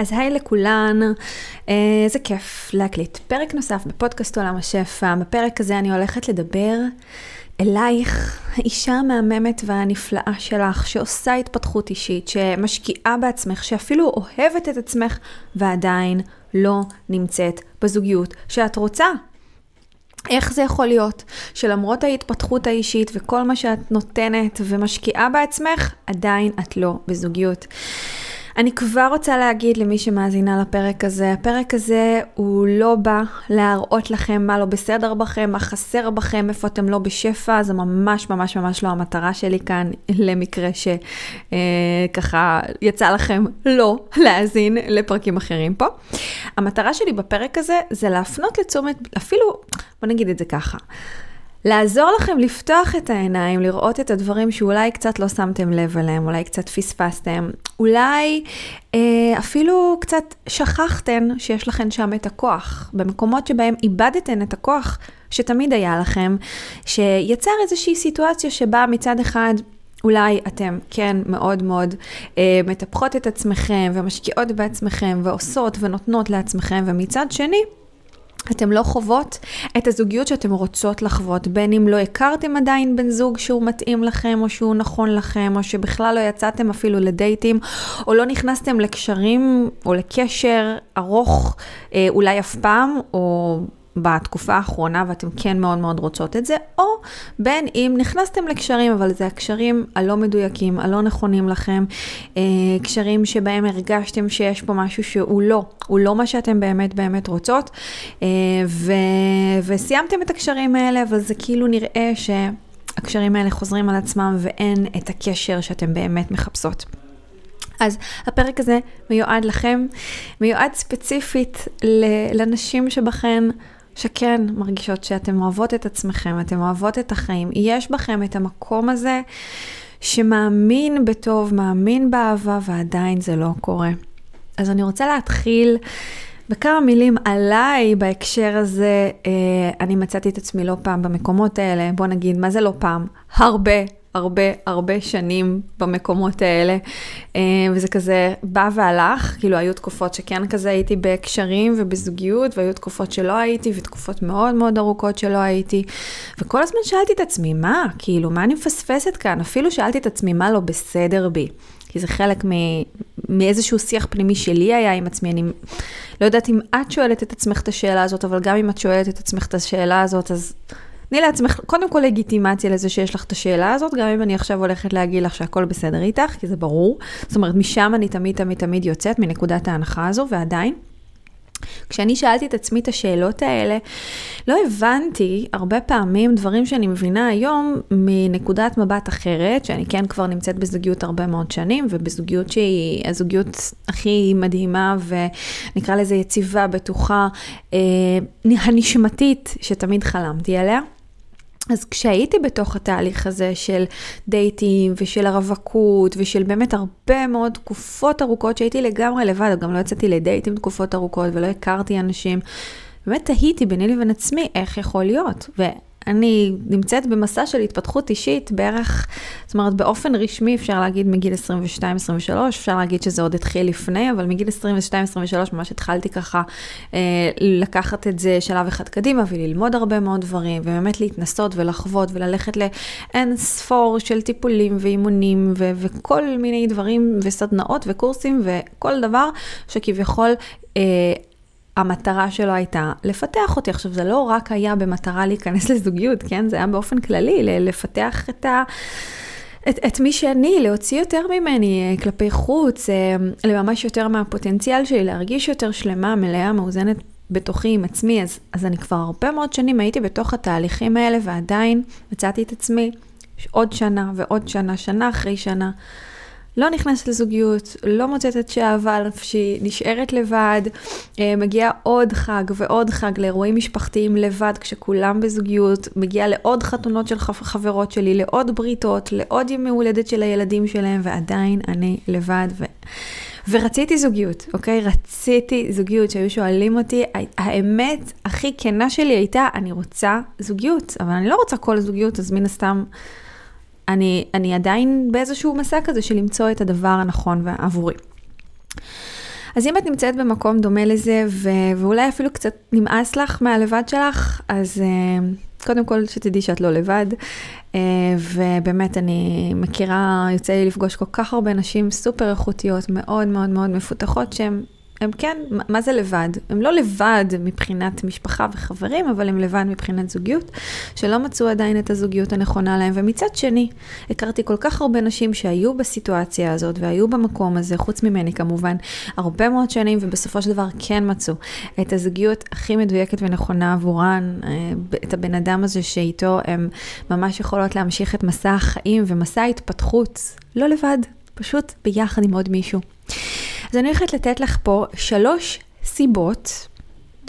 אז היי לכולן, איזה אה, כיף להקליט פרק נוסף בפודקאסט עולם השפע. בפרק הזה אני הולכת לדבר אלייך, האישה המהממת והנפלאה שלך, שעושה התפתחות אישית, שמשקיעה בעצמך, שאפילו אוהבת את עצמך, ועדיין לא נמצאת בזוגיות שאת רוצה. איך זה יכול להיות שלמרות ההתפתחות האישית וכל מה שאת נותנת ומשקיעה בעצמך, עדיין את לא בזוגיות. אני כבר רוצה להגיד למי שמאזינה לפרק הזה, הפרק הזה הוא לא בא להראות לכם מה לא בסדר בכם, מה חסר בכם, איפה אתם לא בשפע, זה ממש ממש ממש לא המטרה שלי כאן, למקרה שככה אה, יצא לכם לא להאזין לפרקים אחרים פה. המטרה שלי בפרק הזה זה להפנות לתשומת, אפילו, בוא נגיד את זה ככה. לעזור לכם לפתוח את העיניים, לראות את הדברים שאולי קצת לא שמתם לב אליהם, אולי קצת פספסתם, אולי אה, אפילו קצת שכחתן שיש לכם שם את הכוח, במקומות שבהם איבדתן את הכוח שתמיד היה לכם, שיצר איזושהי סיטואציה שבה מצד אחד אולי אתם כן מאוד מאוד אה, מטפחות את עצמכם ומשקיעות בעצמכם ועושות ונותנות לעצמכם, ומצד שני, אתם לא חוות את הזוגיות שאתם רוצות לחוות, בין אם לא הכרתם עדיין בן זוג שהוא מתאים לכם, או שהוא נכון לכם, או שבכלל לא יצאתם אפילו לדייטים, או לא נכנסתם לקשרים או לקשר ארוך, אה, אולי אף פעם, או בתקופה האחרונה ואתם כן מאוד מאוד רוצות את זה, או בין אם נכנסתם לקשרים, אבל זה הקשרים הלא מדויקים, הלא נכונים לכם, אה, קשרים שבהם הרגשתם שיש פה משהו שהוא לא, הוא לא מה שאתם באמת באמת רוצות, אה, ו, וסיימתם את הקשרים האלה, אבל זה כאילו נראה שהקשרים האלה חוזרים על עצמם ואין את הקשר שאתם באמת מחפשות. אז הפרק הזה מיועד לכם, מיועד ספציפית לנשים שבכן שכן מרגישות שאתן אוהבות את עצמכם, אתן אוהבות את החיים. יש בכם את המקום הזה שמאמין בטוב, מאמין באהבה, ועדיין זה לא קורה. אז אני רוצה להתחיל בכמה מילים עליי בהקשר הזה. אה, אני מצאתי את עצמי לא פעם במקומות האלה, בוא נגיד, מה זה לא פעם? הרבה הרבה הרבה שנים במקומות האלה, אה, וזה כזה בא והלך, כאילו היו תקופות שכן כזה הייתי בקשרים ובזוגיות, והיו תקופות שלא הייתי, ותקופות מאוד מאוד ארוכות שלא הייתי, וכל הזמן שאלתי את עצמי, מה, כאילו, מה אני מפספסת כאן? אפילו שאלתי את עצמי, מה לא בסדר בי? כי זה חלק מ... מאיזשהו שיח פנימי שלי היה עם עצמי, אני לא יודעת אם את שואלת את עצמך את השאלה הזאת, אבל גם אם את שואלת את עצמך את השאלה הזאת, אז תני לעצמך קודם כל לגיטימציה לזה שיש לך את השאלה הזאת, גם אם אני עכשיו הולכת להגיד לך שהכל בסדר איתך, כי זה ברור. זאת אומרת, משם אני תמיד תמיד תמיד יוצאת, מנקודת ההנחה הזו, ועדיין. כשאני שאלתי את עצמי את השאלות האלה, לא הבנתי הרבה פעמים דברים שאני מבינה היום מנקודת מבט אחרת, שאני כן כבר נמצאת בזוגיות הרבה מאוד שנים, ובזוגיות שהיא הזוגיות הכי מדהימה ונקרא לזה יציבה, בטוחה, אה, הנשמתית שתמיד חלמתי עליה. אז כשהייתי בתוך התהליך הזה של דייטים ושל הרווקות ושל באמת הרבה מאוד תקופות ארוכות שהייתי לגמרי לבד, גם לא יצאתי לדייטים תקופות ארוכות ולא הכרתי אנשים, באמת תהיתי ביני לבין עצמי איך יכול להיות. אני נמצאת במסע של התפתחות אישית בערך, זאת אומרת באופן רשמי אפשר להגיד מגיל 22-23, אפשר להגיד שזה עוד התחיל לפני, אבל מגיל 22-23 ממש התחלתי ככה אה, לקחת את זה שלב אחד קדימה וללמוד הרבה מאוד דברים, ובאמת להתנסות ולחוות וללכת לאין ספור של טיפולים ואימונים ו- וכל מיני דברים וסדנאות וקורסים וכל דבר שכביכול... אה, המטרה שלו הייתה לפתח אותי. עכשיו, זה לא רק היה במטרה להיכנס לזוגיות, כן? זה היה באופן כללי, לפתח את ה... את, את מי שאני, להוציא יותר ממני אה, כלפי חוץ, אה, לממש יותר מהפוטנציאל שלי, להרגיש יותר שלמה, מלאה, מאוזנת בתוכי עם עצמי. אז, אז אני כבר הרבה מאוד שנים הייתי בתוך התהליכים האלה, ועדיין מצאתי את עצמי עוד שנה ועוד שנה, שנה אחרי שנה. לא נכנסת לזוגיות, לא מוצאת את שאהבה על נפשי, נשארת לבד, אה, מגיעה עוד חג ועוד חג לאירועים משפחתיים לבד כשכולם בזוגיות, מגיעה לעוד חתונות של חברות שלי, לעוד בריתות, לעוד ימי הולדת של הילדים שלהם, ועדיין אני לבד. ו... ורציתי זוגיות, אוקיי? רציתי זוגיות, שהיו שואלים אותי, האמת הכי כנה שלי הייתה, אני רוצה זוגיות, אבל אני לא רוצה כל זוגיות, אז מן הסתם אני, אני עדיין באיזשהו מסע כזה של למצוא את הדבר הנכון עבורי. אז אם את נמצאת במקום דומה לזה, ו- ואולי אפילו קצת נמאס לך מהלבד שלך, אז uh, קודם כל שתדעי שאת לא לבד. Uh, ובאמת, אני מכירה, יוצא לי לפגוש כל כך הרבה נשים סופר איכותיות, מאוד מאוד מאוד מפותחות, שהן הם כן, מה זה לבד? הם לא לבד מבחינת משפחה וחברים, אבל הם לבד מבחינת זוגיות, שלא מצאו עדיין את הזוגיות הנכונה להם. ומצד שני, הכרתי כל כך הרבה נשים שהיו בסיטואציה הזאת והיו במקום הזה, חוץ ממני כמובן, הרבה מאוד שנים, ובסופו של דבר כן מצאו את הזוגיות הכי מדויקת ונכונה עבורן, אה, את הבן אדם הזה שאיתו הן ממש יכולות להמשיך את מסע החיים ומסע ההתפתחות, לא לבד, פשוט ביחד עם עוד מישהו. אז אני הולכת לתת לך פה שלוש סיבות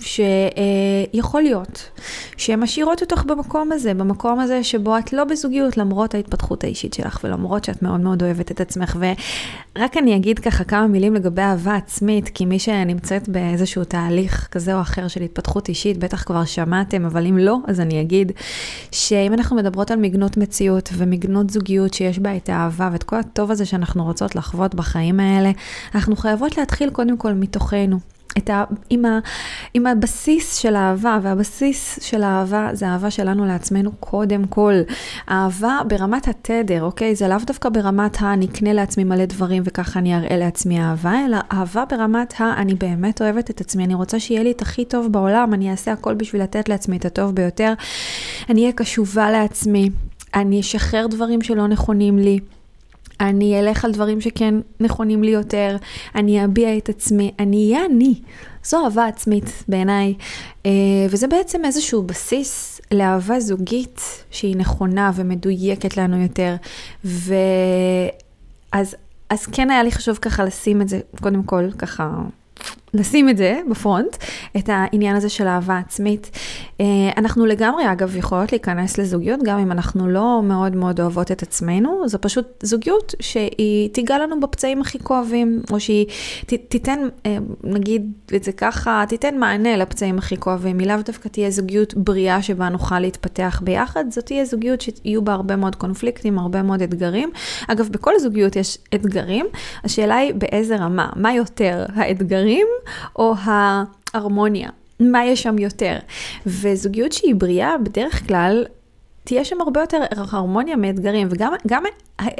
שיכול להיות שהן משאירות אותך במקום הזה, במקום הזה שבו את לא בזוגיות למרות ההתפתחות האישית שלך ולמרות שאת מאוד מאוד אוהבת את עצמך. ורק אני אגיד ככה כמה מילים לגבי אהבה עצמית, כי מי שנמצאת באיזשהו תהליך כזה או אחר של התפתחות אישית, בטח כבר שמעתם, אבל אם לא, אז אני אגיד שאם אנחנו מדברות על מגנות מציאות ומגנות זוגיות שיש בה את האהבה ואת כל הטוב הזה שאנחנו רוצות לחוות בחיים האלה, אנחנו חייבות להתחיל קודם כל מתוכנו. את ה, עם, ה, עם הבסיס של האהבה, והבסיס של האהבה זה האהבה שלנו לעצמנו קודם כל. אהבה ברמת התדר, אוקיי? זה לאו דווקא ברמת ה"אני אקנה לעצמי מלא דברים וככה אני אראה לעצמי אהבה", אלא אהבה ברמת ה"אני באמת אוהבת את עצמי, אני רוצה שיהיה לי את הכי טוב בעולם, אני אעשה הכל בשביל לתת לעצמי את הטוב ביותר, אני אהיה קשובה לעצמי, אני אשחרר דברים שלא נכונים לי. אני אלך על דברים שכן נכונים לי יותר, אני אביע את עצמי, אני אהיה אני. זו אהבה עצמית בעיניי, אה, וזה בעצם איזשהו בסיס לאהבה זוגית שהיא נכונה ומדויקת לנו יותר. ואז אז כן היה לי חשוב ככה לשים את זה, קודם כל, ככה לשים את זה בפרונט, את העניין הזה של אהבה עצמית. אה, אנחנו לגמרי, אגב, יכולות להיכנס לזוגיות, גם אם אנחנו לא מאוד מאוד אוהבות את עצמנו, זו פשוט זוגיות שהיא תיגע לנו בפצעים הכי כואבים, או שהיא ת, תיתן, אה, נגיד את זה ככה, תיתן מענה לפצעים הכי כואבים. היא לאו דווקא תהיה זוגיות בריאה שבה נוכל להתפתח ביחד, זאת תהיה זוגיות שיהיו בה הרבה מאוד קונפליקטים, הרבה מאוד אתגרים. אגב, בכל זוגיות יש אתגרים, השאלה היא באיזה רמה, מה יותר, האתגרים? או ההרמוניה. מה יש שם יותר? וזוגיות שהיא בריאה, בדרך כלל, תהיה שם הרבה יותר הרמוניה מאתגרים, וגם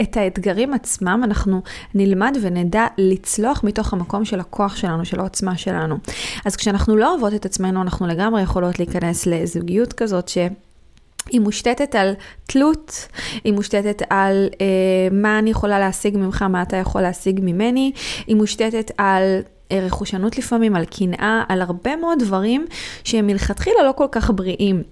את האתגרים עצמם אנחנו נלמד ונדע לצלוח מתוך המקום של הכוח שלנו, של העוצמה שלנו. אז כשאנחנו לא אוהבות את עצמנו, אנחנו לגמרי יכולות להיכנס לזוגיות כזאת ש... היא מושתתת על תלות, היא מושתתת על אה, מה אני יכולה להשיג ממך, מה אתה יכול להשיג ממני, היא מושתתת על רכושנות לפעמים, על קנאה, על הרבה מאוד דברים שהם מלכתחילה לא כל כך בריאים.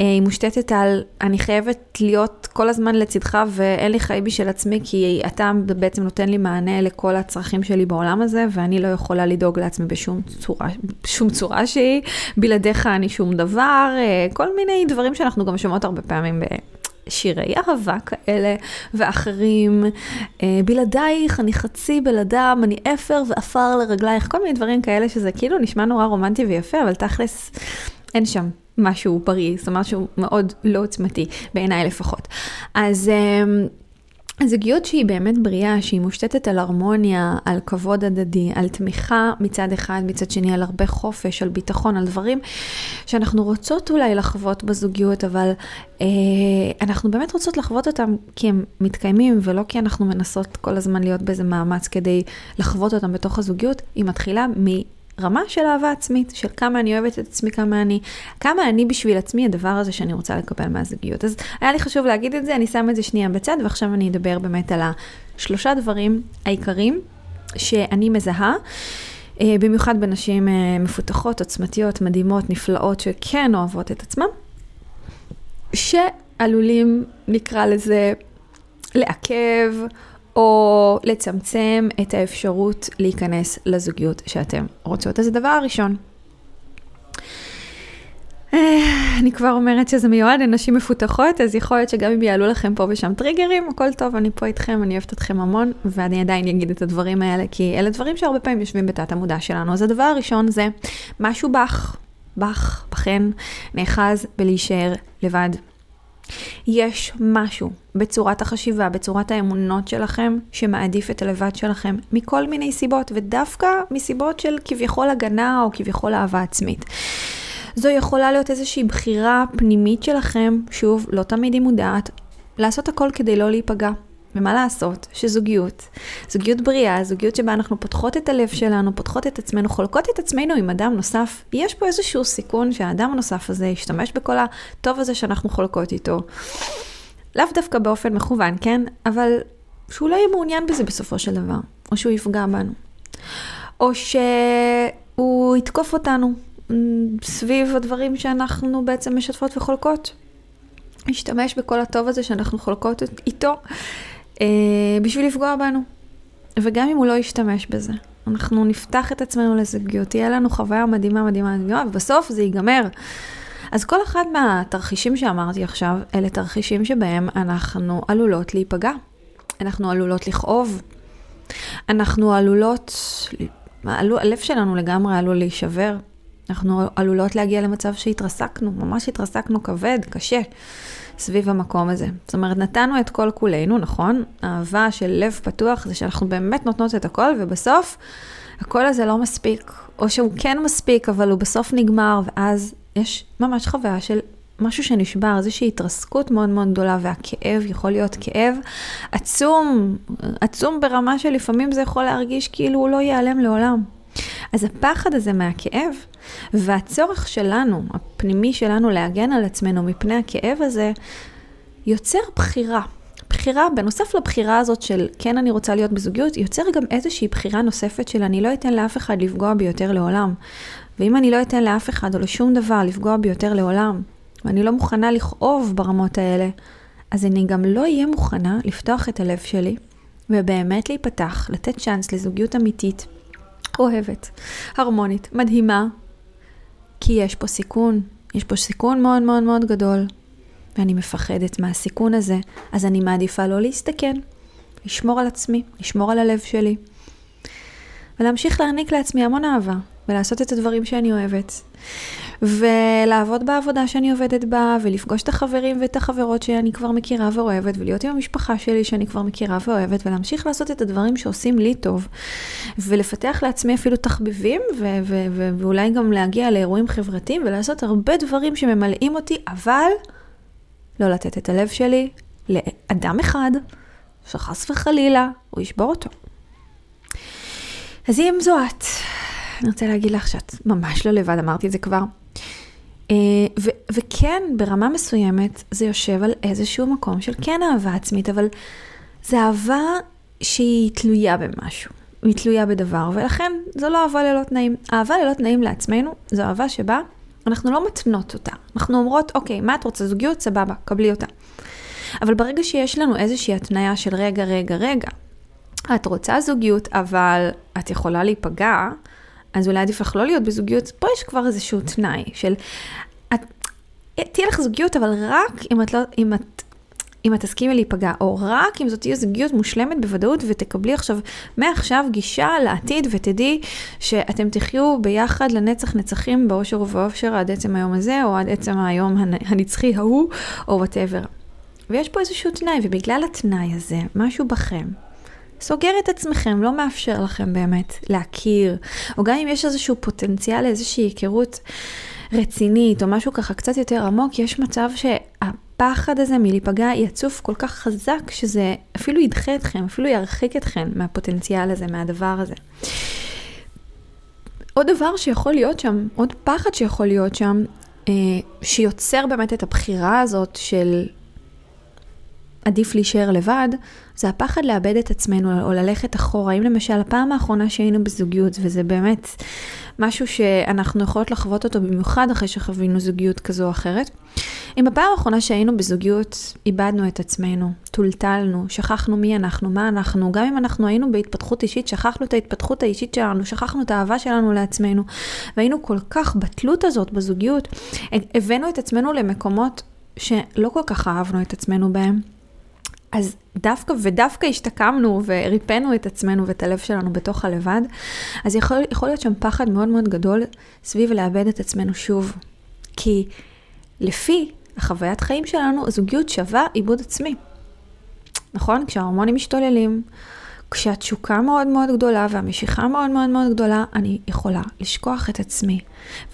אה, היא מושתתת על, אני חייבת להיות כל הזמן לצדך ואין לי חיי בשביל עצמי, כי אתה בעצם נותן לי מענה לכל הצרכים שלי בעולם הזה, ואני לא יכולה לדאוג לעצמי בשום צורה, בשום צורה שהיא. בלעדיך אני שום דבר, אה, כל מיני דברים שאנחנו גם שומעות הרבה פעמים ב... שירי אהבה כאלה ואחרים. אה, בלעדייך, אני חצי בן אדם, אני אפר ועפר לרגלייך, כל מיני דברים כאלה שזה כאילו נשמע נורא רומנטי ויפה, אבל תכלס אין שם משהו בריא, זאת אומרת משהו מאוד לא עוצמתי, בעיניי לפחות. אז... זוגיות שהיא באמת בריאה, שהיא מושתתת על הרמוניה, על כבוד הדדי, על תמיכה מצד אחד, מצד שני על הרבה חופש, על ביטחון, על דברים שאנחנו רוצות אולי לחוות בזוגיות, אבל אה, אנחנו באמת רוצות לחוות אותם כי הם מתקיימים, ולא כי אנחנו מנסות כל הזמן להיות באיזה מאמץ כדי לחוות אותם בתוך הזוגיות, היא מתחילה מ... רמה של אהבה עצמית, של כמה אני אוהבת את עצמי, כמה אני, כמה אני בשביל עצמי הדבר הזה שאני רוצה לקבל מהזוגיות. אז היה לי חשוב להגיד את זה, אני שמה את זה שנייה בצד, ועכשיו אני אדבר באמת על השלושה דברים העיקריים שאני מזהה. אה, במיוחד בנשים אה, מפותחות, עוצמתיות, מדהימות, נפלאות, שכן אוהבות את עצמם, שעלולים, נקרא לזה, לעכב או לצמצם את האפשרות להיכנס לזוגיות שאתם רוצות. אז הדבר הראשון, אה, אני כבר אומרת שזה מיועד לנשים מפותחות, אז יכול להיות שגם אם יעלו לכם פה ושם טריגרים, הכל טוב, אני פה איתכם, אני אוהבת אתכם המון, ואני עדיין אגיד את הדברים האלה, כי אלה דברים שהרבה פעמים יושבים בתת המודע שלנו. אז הדבר הראשון זה משהו בך, בך, בכן, נאחז בלהישאר לבד. יש משהו בצורת החשיבה, בצורת האמונות שלכם, שמעדיף את הלבד שלכם מכל מיני סיבות, ודווקא מסיבות של כביכול הגנה או כביכול אהבה עצמית. זו יכולה להיות איזושהי בחירה פנימית שלכם, שוב, לא תמיד היא מודעת, לעשות הכל כדי לא להיפגע. ומה לעשות שזוגיות, זוגיות בריאה, זוגיות שבה אנחנו פותחות את הלב שלנו, פותחות את עצמנו, חולקות את עצמנו עם אדם נוסף, יש פה איזשהו סיכון שהאדם הנוסף הזה ישתמש בכל הטוב הזה שאנחנו חולקות איתו. לאו דווקא באופן מכוון, כן? אבל שהוא לא יהיה מעוניין בזה בסופו של דבר, או שהוא יפגע בנו. או שהוא יתקוף אותנו סביב הדברים שאנחנו בעצם משתפות וחולקות. ישתמש בכל הטוב הזה שאנחנו חולקות איתו אה, בשביל לפגוע בנו. וגם אם הוא לא ישתמש בזה, אנחנו נפתח את עצמנו לזוגיות, תהיה לנו חוויה מדהימה, מדהימה, מדהימה, ובסוף זה ייגמר. אז כל אחד מהתרחישים שאמרתי עכשיו, אלה תרחישים שבהם אנחנו עלולות להיפגע. אנחנו עלולות לכאוב. אנחנו עלולות, הלב שלנו לגמרי עלול להישבר. אנחנו עלולות להגיע למצב שהתרסקנו, ממש התרסקנו כבד, קשה, סביב המקום הזה. זאת אומרת, נתנו את כל כולנו, נכון? אהבה של לב פתוח זה שאנחנו באמת נותנות את הכל, ובסוף הקול הזה לא מספיק. או שהוא כן מספיק, אבל הוא בסוף נגמר, ואז יש ממש חוויה של משהו שנשבר, איזושהי התרסקות מאוד מאוד גדולה, והכאב יכול להיות כאב עצום, עצום ברמה שלפעמים זה יכול להרגיש כאילו הוא לא ייעלם לעולם. אז הפחד הזה מהכאב והצורך שלנו, הפנימי שלנו להגן על עצמנו מפני הכאב הזה, יוצר בחירה. בחירה, בנוסף לבחירה הזאת של כן אני רוצה להיות בזוגיות, יוצר גם איזושהי בחירה נוספת של אני לא אתן לאף אחד לפגוע בי יותר לעולם. ואם אני לא אתן לאף אחד או לשום דבר לפגוע בי יותר לעולם, ואני לא מוכנה לכאוב ברמות האלה, אז אני גם לא אהיה מוכנה לפתוח את הלב שלי ובאמת להיפתח, לתת צ'אנס לזוגיות אמיתית, אוהבת, הרמונית, מדהימה, כי יש פה סיכון, יש פה סיכון מאוד מאוד מאוד גדול, ואני מפחדת מהסיכון הזה, אז אני מעדיפה לא להסתכן, לשמור על עצמי, לשמור על הלב שלי, ולהמשיך להעניק לעצמי המון אהבה, ולעשות את הדברים שאני אוהבת. ולעבוד בעבודה שאני עובדת בה, ולפגוש את החברים ואת החברות שאני כבר מכירה ואוהבת, ולהיות עם המשפחה שלי שאני כבר מכירה ואוהבת, ולהמשיך לעשות את הדברים שעושים לי טוב, ולפתח לעצמי אפילו תחביבים, ו- ו- ו- ואולי גם להגיע לאירועים חברתיים, ולעשות הרבה דברים שממלאים אותי, אבל לא לתת את הלב שלי לאדם אחד, שחס וחלילה הוא ישבור אותו. אז אם זו את, אני רוצה להגיד לך שאת ממש לא לבד, אמרתי את זה כבר. אה, ו- וכן, ברמה מסוימת, זה יושב על איזשהו מקום של כן אהבה עצמית, אבל זה אהבה שהיא תלויה במשהו. היא תלויה בדבר, ולכן זו לא אהבה ללא תנאים. אהבה ללא תנאים לעצמנו, זו אהבה שבה אנחנו לא מתנות אותה. אנחנו אומרות, אוקיי, מה את רוצה? זוגיות? סבבה, קבלי אותה. אבל ברגע שיש לנו איזושהי התניה של רגע, רגע, רגע, את רוצה זוגיות, אבל את יכולה להיפגע, אז אולי עדיף לך לא להיות בזוגיות, פה יש כבר איזשהו תנאי של, את, תהיה לך זוגיות, אבל רק אם את לא, אם את... אם את תסכימי להיפגע, או רק אם זאת תהיה זוגיות מושלמת בוודאות ותקבלי עכשיו, מעכשיו גישה לעתיד ותדעי שאתם תחיו ביחד לנצח נצחים באושר ובאושר עד עצם היום הזה, או עד עצם היום הנצחי ההוא, או וואטאבר. ויש פה איזשהו תנאי, ובגלל התנאי הזה, משהו בכם סוגר את עצמכם, לא מאפשר לכם באמת להכיר, או גם אם יש איזשהו פוטנציאל לאיזושהי היכרות רצינית, או משהו ככה קצת יותר עמוק, יש מצב שהפחד הזה מלהיפגע יצוף כל כך חזק, שזה אפילו ידחה אתכם, אפילו ירחיק אתכם מהפוטנציאל הזה, מהדבר הזה. עוד דבר שיכול להיות שם, עוד פחד שיכול להיות שם, אה, שיוצר באמת את הבחירה הזאת של עדיף להישאר לבד, זה הפחד לאבד את עצמנו או ללכת אחורה. אם למשל הפעם האחרונה שהיינו בזוגיות, וזה באמת משהו שאנחנו יכולות לחוות אותו במיוחד אחרי שחווינו זוגיות כזו או אחרת, אם בפעם האחרונה שהיינו בזוגיות איבדנו את עצמנו, טולטלנו, שכחנו מי אנחנו, מה אנחנו, גם אם אנחנו היינו בהתפתחות אישית, שכחנו את ההתפתחות האישית שלנו, שכחנו את האהבה שלנו לעצמנו, והיינו כל כך בתלות הזאת בזוגיות, הבאנו את עצמנו למקומות שלא כל כך אהבנו את עצמנו בהם. אז דווקא ודווקא השתקמנו וריפאנו את עצמנו ואת הלב שלנו בתוך הלבד, אז יכול, יכול להיות שם פחד מאוד מאוד גדול סביב לאבד את עצמנו שוב. כי לפי החוויית חיים שלנו, הזוגיות שווה עיבוד עצמי. נכון? כשההורמונים משתוללים, כשהתשוקה מאוד מאוד גדולה והמשיכה מאוד מאוד מאוד גדולה, אני יכולה לשכוח את עצמי,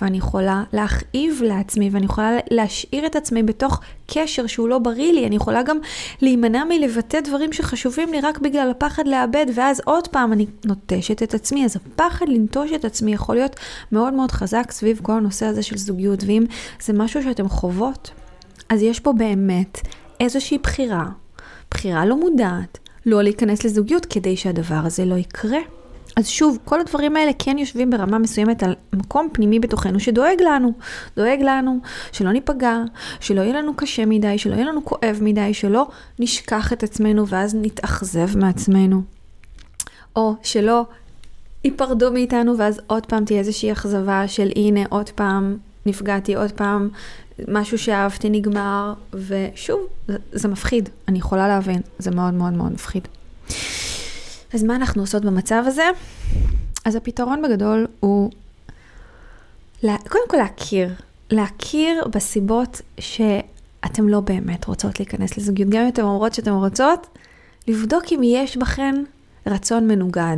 ואני יכולה להכאיב לעצמי, ואני יכולה להשאיר את עצמי בתוך קשר שהוא לא בריא לי, אני יכולה גם להימנע מלבטא דברים שחשובים לי רק בגלל הפחד לאבד, ואז עוד פעם אני נוטשת את עצמי, אז הפחד לנטוש את עצמי יכול להיות מאוד מאוד חזק סביב כל הנושא הזה של זוגיות, ואם זה משהו שאתם חוות, אז יש פה באמת איזושהי בחירה, בחירה לא מודעת, לא להיכנס לזוגיות כדי שהדבר הזה לא יקרה. אז שוב, כל הדברים האלה כן יושבים ברמה מסוימת על מקום פנימי בתוכנו שדואג לנו. דואג לנו שלא ניפגע, שלא יהיה לנו קשה מדי, שלא יהיה לנו כואב מדי, שלא נשכח את עצמנו ואז נתאכזב מעצמנו. או שלא ייפרדו מאיתנו ואז עוד פעם תהיה איזושהי אכזבה של הנה עוד פעם נפגעתי, עוד פעם משהו שאהבתי נגמר, ושוב, זה, זה מפחיד, אני יכולה להבין, זה מאוד מאוד מאוד מפחיד. אז מה אנחנו עושות במצב הזה? אז הפתרון בגדול הוא לה, קודם כל להכיר, להכיר בסיבות שאתם לא באמת רוצות להיכנס לזוגיות. גם אם אתן אומרות שאתן רוצות, לבדוק אם יש בכן רצון מנוגד,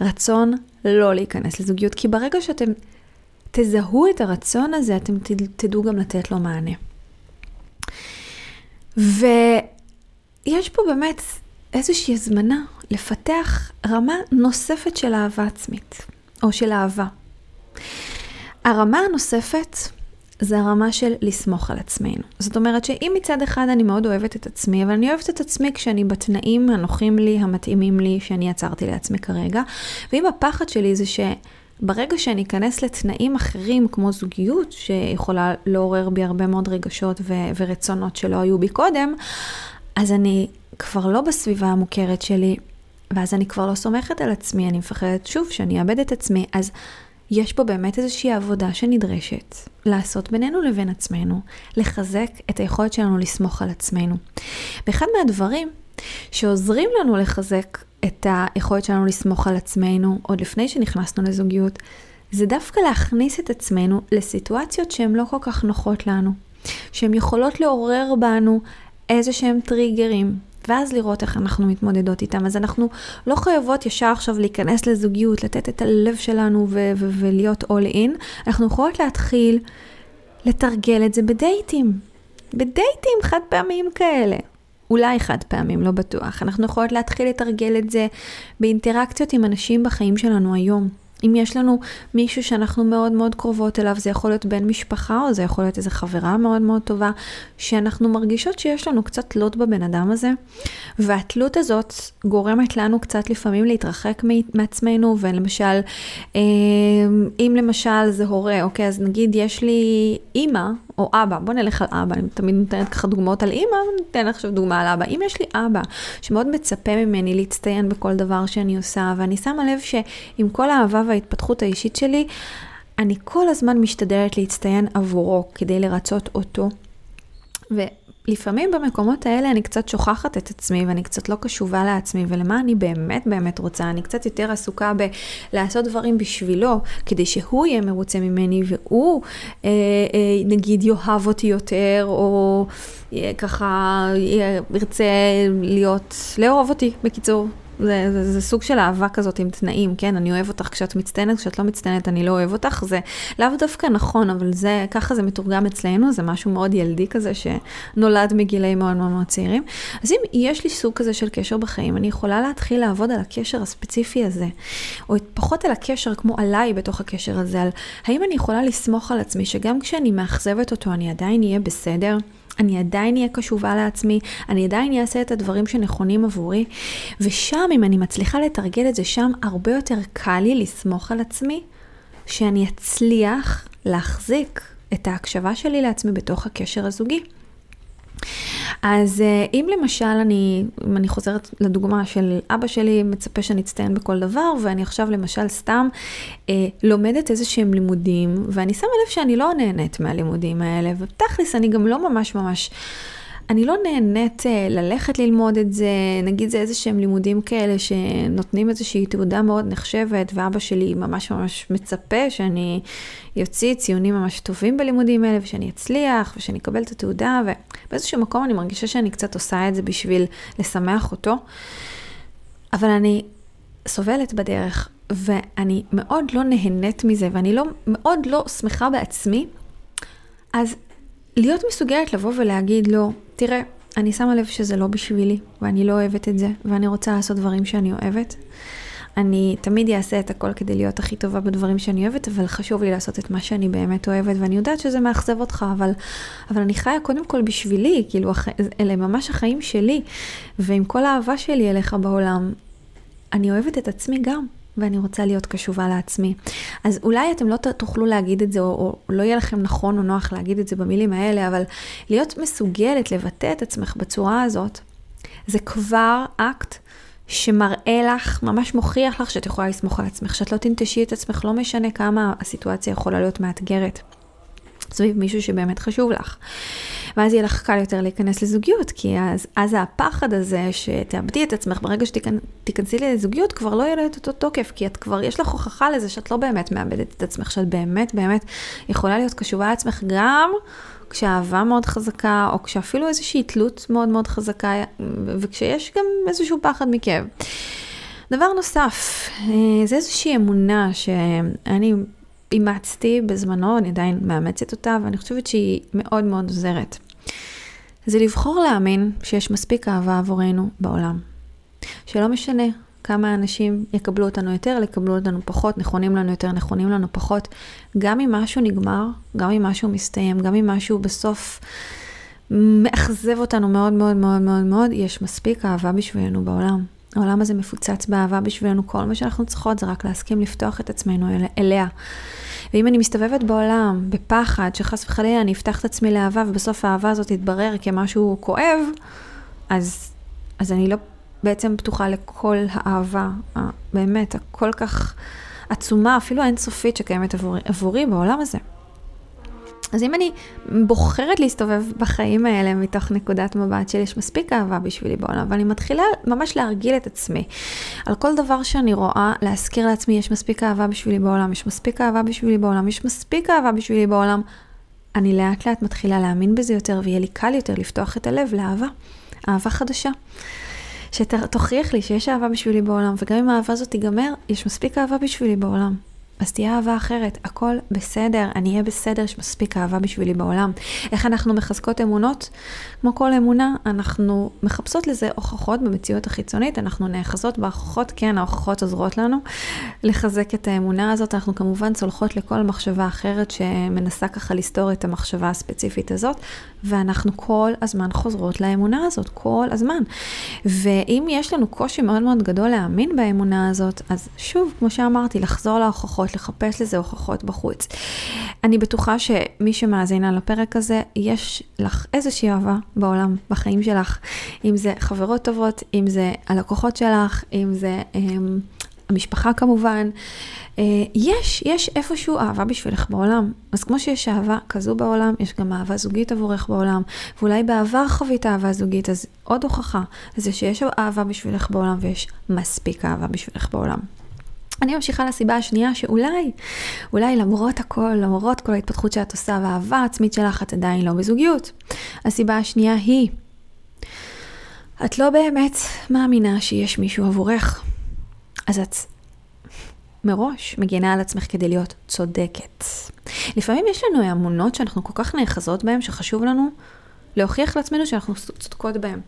רצון לא להיכנס לזוגיות. כי ברגע שאתם תזהו את הרצון הזה, אתם תדעו גם לתת לו מענה. ויש פה באמת איזושהי הזמנה לפתח רמה נוספת של אהבה עצמית, או של אהבה. הרמה הנוספת זה הרמה של לסמוך על עצמנו. זאת אומרת שאם מצד אחד אני מאוד אוהבת את עצמי, אבל אני אוהבת את עצמי כשאני בתנאים הנוחים לי, המתאימים לי, שאני יצרתי לעצמי כרגע, ואם הפחד שלי זה ש... ברגע שאני אכנס לתנאים אחרים, כמו זוגיות, שיכולה לעורר בי הרבה מאוד רגשות ו- ורצונות שלא היו בי קודם, אז אני כבר לא בסביבה המוכרת שלי, ואז אני כבר לא סומכת על עצמי, אני מפחדת שוב שאני אאבד את עצמי. אז יש פה באמת איזושהי עבודה שנדרשת לעשות בינינו לבין עצמנו, לחזק את היכולת שלנו לסמוך על עצמנו. ואחד מהדברים שעוזרים לנו לחזק את היכולת שלנו לסמוך על עצמנו עוד לפני שנכנסנו לזוגיות, זה דווקא להכניס את עצמנו לסיטואציות שהן לא כל כך נוחות לנו, שהן יכולות לעורר בנו איזה שהם טריגרים, ואז לראות איך אנחנו מתמודדות איתם. אז אנחנו לא חייבות ישר עכשיו להיכנס לזוגיות, לתת את הלב שלנו ו- ו- ולהיות all in, אנחנו יכולות להתחיל לתרגל את זה בדייטים, בדייטים חד פעמיים כאלה. אולי חד פעמים, לא בטוח. אנחנו יכולות להתחיל לתרגל את זה באינטראקציות עם אנשים בחיים שלנו היום. אם יש לנו מישהו שאנחנו מאוד מאוד קרובות אליו, זה יכול להיות בן משפחה או זה יכול להיות איזו חברה מאוד מאוד טובה, שאנחנו מרגישות שיש לנו קצת תלות בבן אדם הזה, והתלות הזאת גורמת לנו קצת לפעמים להתרחק מעצמנו, ולמשל, אמ, אם למשל זה הורה, אוקיי, אז נגיד יש לי אימא או אבא, בוא נלך על אבא, אני תמיד נותנת ככה דוגמאות על אימא, ניתן עכשיו דוגמה על אבא. אם יש לי אבא שמאוד מצפה ממני להצטיין בכל דבר שאני עושה, ואני שמה לב שעם כל האהבה וההתפתחות האישית שלי, אני כל הזמן משתדלת להצטיין עבורו כדי לרצות אותו. לפעמים במקומות האלה אני קצת שוכחת את עצמי ואני קצת לא קשובה לעצמי ולמה אני באמת באמת רוצה. אני קצת יותר עסוקה בלעשות דברים בשבילו, כדי שהוא יהיה מרוצה ממני והוא אה, אה, נגיד יאהב אותי יותר, או אה, ככה ירצה להיות, לאהוב אותי, בקיצור. זה, זה, זה סוג של אהבה כזאת עם תנאים, כן? אני אוהב אותך כשאת מצטיינת, כשאת לא מצטיינת אני לא אוהב אותך. זה לאו דווקא נכון, אבל זה, ככה זה מתורגם אצלנו, זה משהו מאוד ילדי כזה שנולד מגילי מאוד מאוד מאוד צעירים. אז אם יש לי סוג כזה של קשר בחיים, אני יכולה להתחיל לעבוד על הקשר הספציפי הזה, או פחות על הקשר כמו עליי בתוך הקשר הזה, על האם אני יכולה לסמוך על עצמי שגם כשאני מאכזבת אותו אני עדיין אהיה בסדר? אני עדיין אהיה קשובה לעצמי, אני עדיין אעשה את הדברים שנכונים עבורי, ושם, אם אני מצליחה לתרגל את זה שם, הרבה יותר קל לי לסמוך על עצמי, שאני אצליח להחזיק את ההקשבה שלי לעצמי בתוך הקשר הזוגי. אז אה, אם למשל אני, אם אני חוזרת לדוגמה של אבא שלי מצפה שאני אצטיין בכל דבר, ואני עכשיו למשל סתם אה, לומדת איזה שהם לימודים, ואני שמה לב שאני לא נהנית מהלימודים האלה, ותכלס אני גם לא ממש ממש... אני לא נהנית אה, ללכת ללמוד את זה, נגיד זה איזה שהם לימודים כאלה שנותנים איזושהי תעודה מאוד נחשבת, ואבא שלי ממש ממש מצפה שאני יוציא ציונים ממש טובים בלימודים האלה, ושאני אצליח, ושאני אקבל את התעודה, ובאיזשהו מקום אני מרגישה שאני קצת עושה את זה בשביל לשמח אותו. אבל אני סובלת בדרך, ואני מאוד לא נהנית מזה, ואני לא, מאוד לא שמחה בעצמי, אז להיות מסוגלת לבוא ולהגיד לו, תראה, אני שמה לב שזה לא בשבילי, ואני לא אוהבת את זה, ואני רוצה לעשות דברים שאני אוהבת. אני תמיד אעשה את הכל כדי להיות הכי טובה בדברים שאני אוהבת, אבל חשוב לי לעשות את מה שאני באמת אוהבת, ואני יודעת שזה מאכזב אותך, אבל, אבל אני חיה קודם כל בשבילי, כאילו. אלה ממש החיים שלי, ועם כל האהבה שלי אליך בעולם, אני אוהבת את עצמי גם. ואני רוצה להיות קשובה לעצמי. אז אולי אתם לא תוכלו להגיד את זה, או, או לא יהיה לכם נכון או נוח להגיד את זה במילים האלה, אבל להיות מסוגלת לבטא את עצמך בצורה הזאת, זה כבר אקט שמראה לך, ממש מוכיח לך שאת יכולה לסמוך על עצמך, שאת לא תנטשי את עצמך, לא משנה כמה הסיטואציה יכולה להיות מאתגרת. סביב מישהו שבאמת חשוב לך. ואז יהיה לך קל יותר להיכנס לזוגיות, כי אז, אז הפחד הזה שתאבדי את עצמך ברגע שתיכנסי לזוגיות, כבר לא יהיה לו את אותו תוקף, כי את כבר, יש לך הוכחה לזה שאת לא באמת מאבדת את עצמך, שאת באמת באמת יכולה להיות קשובה לעצמך גם כשאהבה מאוד חזקה, או כשאפילו איזושהי תלות מאוד מאוד חזקה, וכשיש גם איזשהו פחד מכאב. דבר נוסף, אה, זה איזושהי אמונה שאני אימצתי בזמנו, אני עדיין מאמצת אותה, ואני חושבת שהיא מאוד מאוד עוזרת. זה לבחור להאמין שיש מספיק אהבה עבורנו בעולם. שלא משנה כמה אנשים יקבלו אותנו יותר, יקבלו אותנו פחות, נכונים לנו יותר, נכונים לנו פחות. גם אם משהו נגמר, גם אם משהו מסתיים, גם אם משהו בסוף מאכזב אותנו מאוד מאוד מאוד מאוד מאוד, יש מספיק אהבה בשבילנו בעולם. העולם הזה מפוצץ באהבה בשבילנו, כל מה שאנחנו צריכות זה רק להסכים לפתוח את עצמנו אל, אליה. ואם אני מסתובבת בעולם בפחד שחס וחלילה אני אפתח את עצמי לאהבה ובסוף האהבה הזאת תתברר כמשהו כואב, אז, אז אני לא בעצם פתוחה לכל האהבה, באמת, הכל כך עצומה, אפילו האינסופית שקיימת עבורי, עבורי בעולם הזה. אז אם אני בוחרת להסתובב בחיים האלה מתוך נקודת מבט של יש מספיק אהבה בשבילי בעולם, ואני מתחילה ממש להרגיל את עצמי על כל דבר שאני רואה, להזכיר לעצמי יש מספיק אהבה בשבילי בעולם, יש מספיק אהבה בשבילי בעולם, יש מספיק אהבה בשבילי בעולם, אני לאט לאט מתחילה להאמין בזה יותר, ויהיה לי קל יותר לפתוח את הלב לאהבה, אהבה חדשה. שתוכיח לי שיש אהבה בשבילי בעולם, וגם אם האהבה הזאת תיגמר, יש מספיק אהבה בשבילי בעולם. אז תהיה אהבה אחרת, הכל בסדר, אני אהיה בסדר, יש מספיק אהבה בשבילי בעולם. איך אנחנו מחזקות אמונות? כמו כל אמונה, אנחנו מחפשות לזה הוכחות במציאות החיצונית, אנחנו נאחזות בהוכחות, כן, ההוכחות עוזרות לנו לחזק את האמונה הזאת. אנחנו כמובן צולחות לכל מחשבה אחרת שמנסה ככה לסתור את המחשבה הספציפית הזאת, ואנחנו כל הזמן חוזרות לאמונה הזאת, כל הזמן. ואם יש לנו קושי מאוד מאוד גדול להאמין באמונה הזאת, אז שוב, כמו שאמרתי, לחזור להוכחות, לחפש לזה הוכחות בחוץ. אני בטוחה שמי שמאזינה לפרק הזה, יש לך איזושהי אהבה בעולם, בחיים שלך. אם זה חברות טובות, אם זה הלקוחות שלך, אם זה... אמ, המשפחה כמובן. אה, יש, יש איפשהו אהבה בשבילך בעולם. אז כמו שיש אהבה כזו בעולם, יש גם אהבה זוגית עבורך בעולם. ואולי בעבר חווית אהבה זוגית, אז עוד הוכחה זה שיש אהבה בשבילך בעולם ויש מספיק אהבה בשבילך בעולם. אני ממשיכה לסיבה השנייה שאולי, אולי למרות הכל, למרות כל ההתפתחות שאת עושה והאהבה העצמית שלך, את עדיין לא בזוגיות. הסיבה השנייה היא את לא באמת מאמינה שיש מישהו עבורך. אז את מראש מגינה על עצמך כדי להיות צודקת. לפעמים יש לנו אמונות שאנחנו כל כך נאחזות בהן, שחשוב לנו להוכיח לעצמנו שאנחנו צודקות בהן.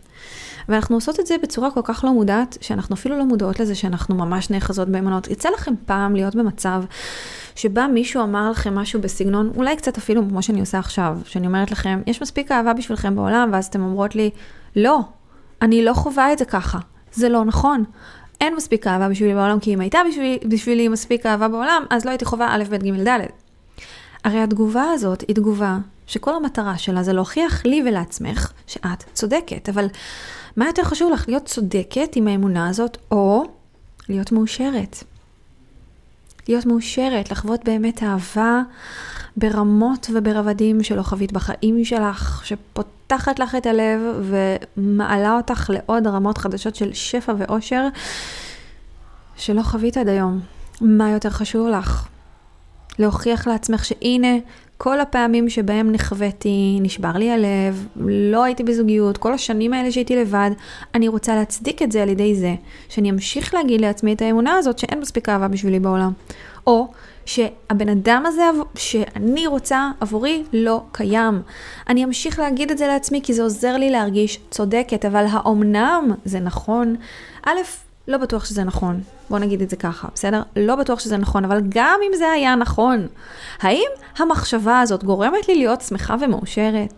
ואנחנו עושות את זה בצורה כל כך לא מודעת, שאנחנו אפילו לא מודעות לזה שאנחנו ממש נאחזות באמונות. יצא לכם פעם להיות במצב שבה מישהו אמר לכם משהו בסגנון, אולי קצת אפילו כמו שאני עושה עכשיו, שאני אומרת לכם, יש מספיק אהבה בשבילכם בעולם, ואז אתם אומרות לי, לא, אני לא חווה את זה ככה, זה לא נכון. אין מספיק אהבה בשבילי בעולם, כי אם הייתה בשבילי, בשבילי מספיק אהבה בעולם, אז לא הייתי חווה א', ב', ג', ד'. הרי התגובה הזאת היא תגובה שכל המטרה שלה זה להוכיח לי ולעצמך שאת צודקת, אבל מה יותר חשוב לך, להיות צודקת עם האמונה הזאת, או להיות מאושרת? להיות מאושרת, לחוות באמת אהבה ברמות וברבדים שלא חווית בחיים שלך, שפותחת לך את הלב ומעלה אותך לעוד רמות חדשות של שפע ואושר שלא חווית עד היום. מה יותר חשוב לך? להוכיח לעצמך שהנה, כל הפעמים שבהם נחוויתי, נשבר לי הלב, לא הייתי בזוגיות, כל השנים האלה שהייתי לבד, אני רוצה להצדיק את זה על ידי זה, שאני אמשיך להגיד לעצמי את האמונה הזאת שאין מספיק אהבה בשבילי בעולם. או שהבן אדם הזה שאני רוצה עבורי לא קיים. אני אמשיך להגיד את זה לעצמי כי זה עוזר לי להרגיש צודקת, אבל האומנם זה נכון? א', לא בטוח שזה נכון. בוא נגיד את זה ככה, בסדר? לא בטוח שזה נכון, אבל גם אם זה היה נכון, האם המחשבה הזאת גורמת לי להיות שמחה ומאושרת?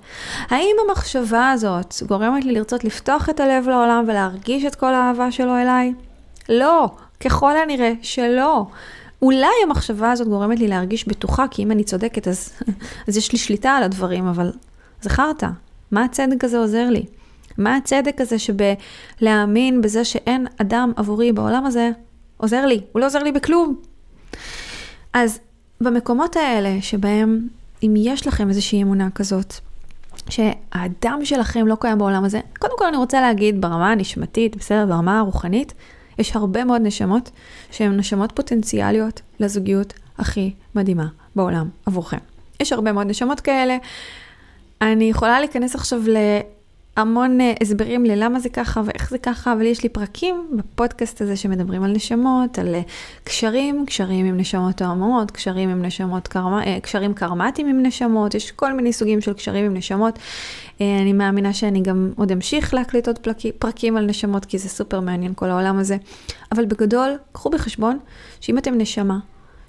האם המחשבה הזאת גורמת לי לרצות לפתוח את הלב לעולם ולהרגיש את כל האהבה שלו אליי? לא, ככל הנראה שלא. אולי המחשבה הזאת גורמת לי להרגיש בטוחה, כי אם אני צודקת אז, אז יש לי שליטה על הדברים, אבל זכרת, מה הצדק הזה עוזר לי? מה הצדק הזה שבלהאמין בזה שאין אדם עבורי בעולם הזה עוזר לי? הוא לא עוזר לי בכלום. אז במקומות האלה שבהם אם יש לכם איזושהי אמונה כזאת, שהאדם שלכם לא קיים בעולם הזה, קודם כל אני רוצה להגיד ברמה הנשמתית, בסדר, ברמה הרוחנית, יש הרבה מאוד נשמות שהן נשמות פוטנציאליות לזוגיות הכי מדהימה בעולם עבורכם. יש הרבה מאוד נשמות כאלה. אני יכולה להיכנס עכשיו המון uh, הסברים ללמה זה ככה ואיך זה ככה, אבל יש לי פרקים בפודקאסט הזה שמדברים על נשמות, על uh, קשרים, קשרים עם נשמות תואמות, קשרים עם נשמות, קרמה, uh, קשרים קרמטיים עם נשמות, יש כל מיני סוגים של קשרים עם נשמות. אני מאמינה שאני גם עוד אמשיך להקליט עוד פרקים על נשמות, כי זה סופר מעניין כל העולם הזה. אבל בגדול, קחו בחשבון שאם אתם נשמה,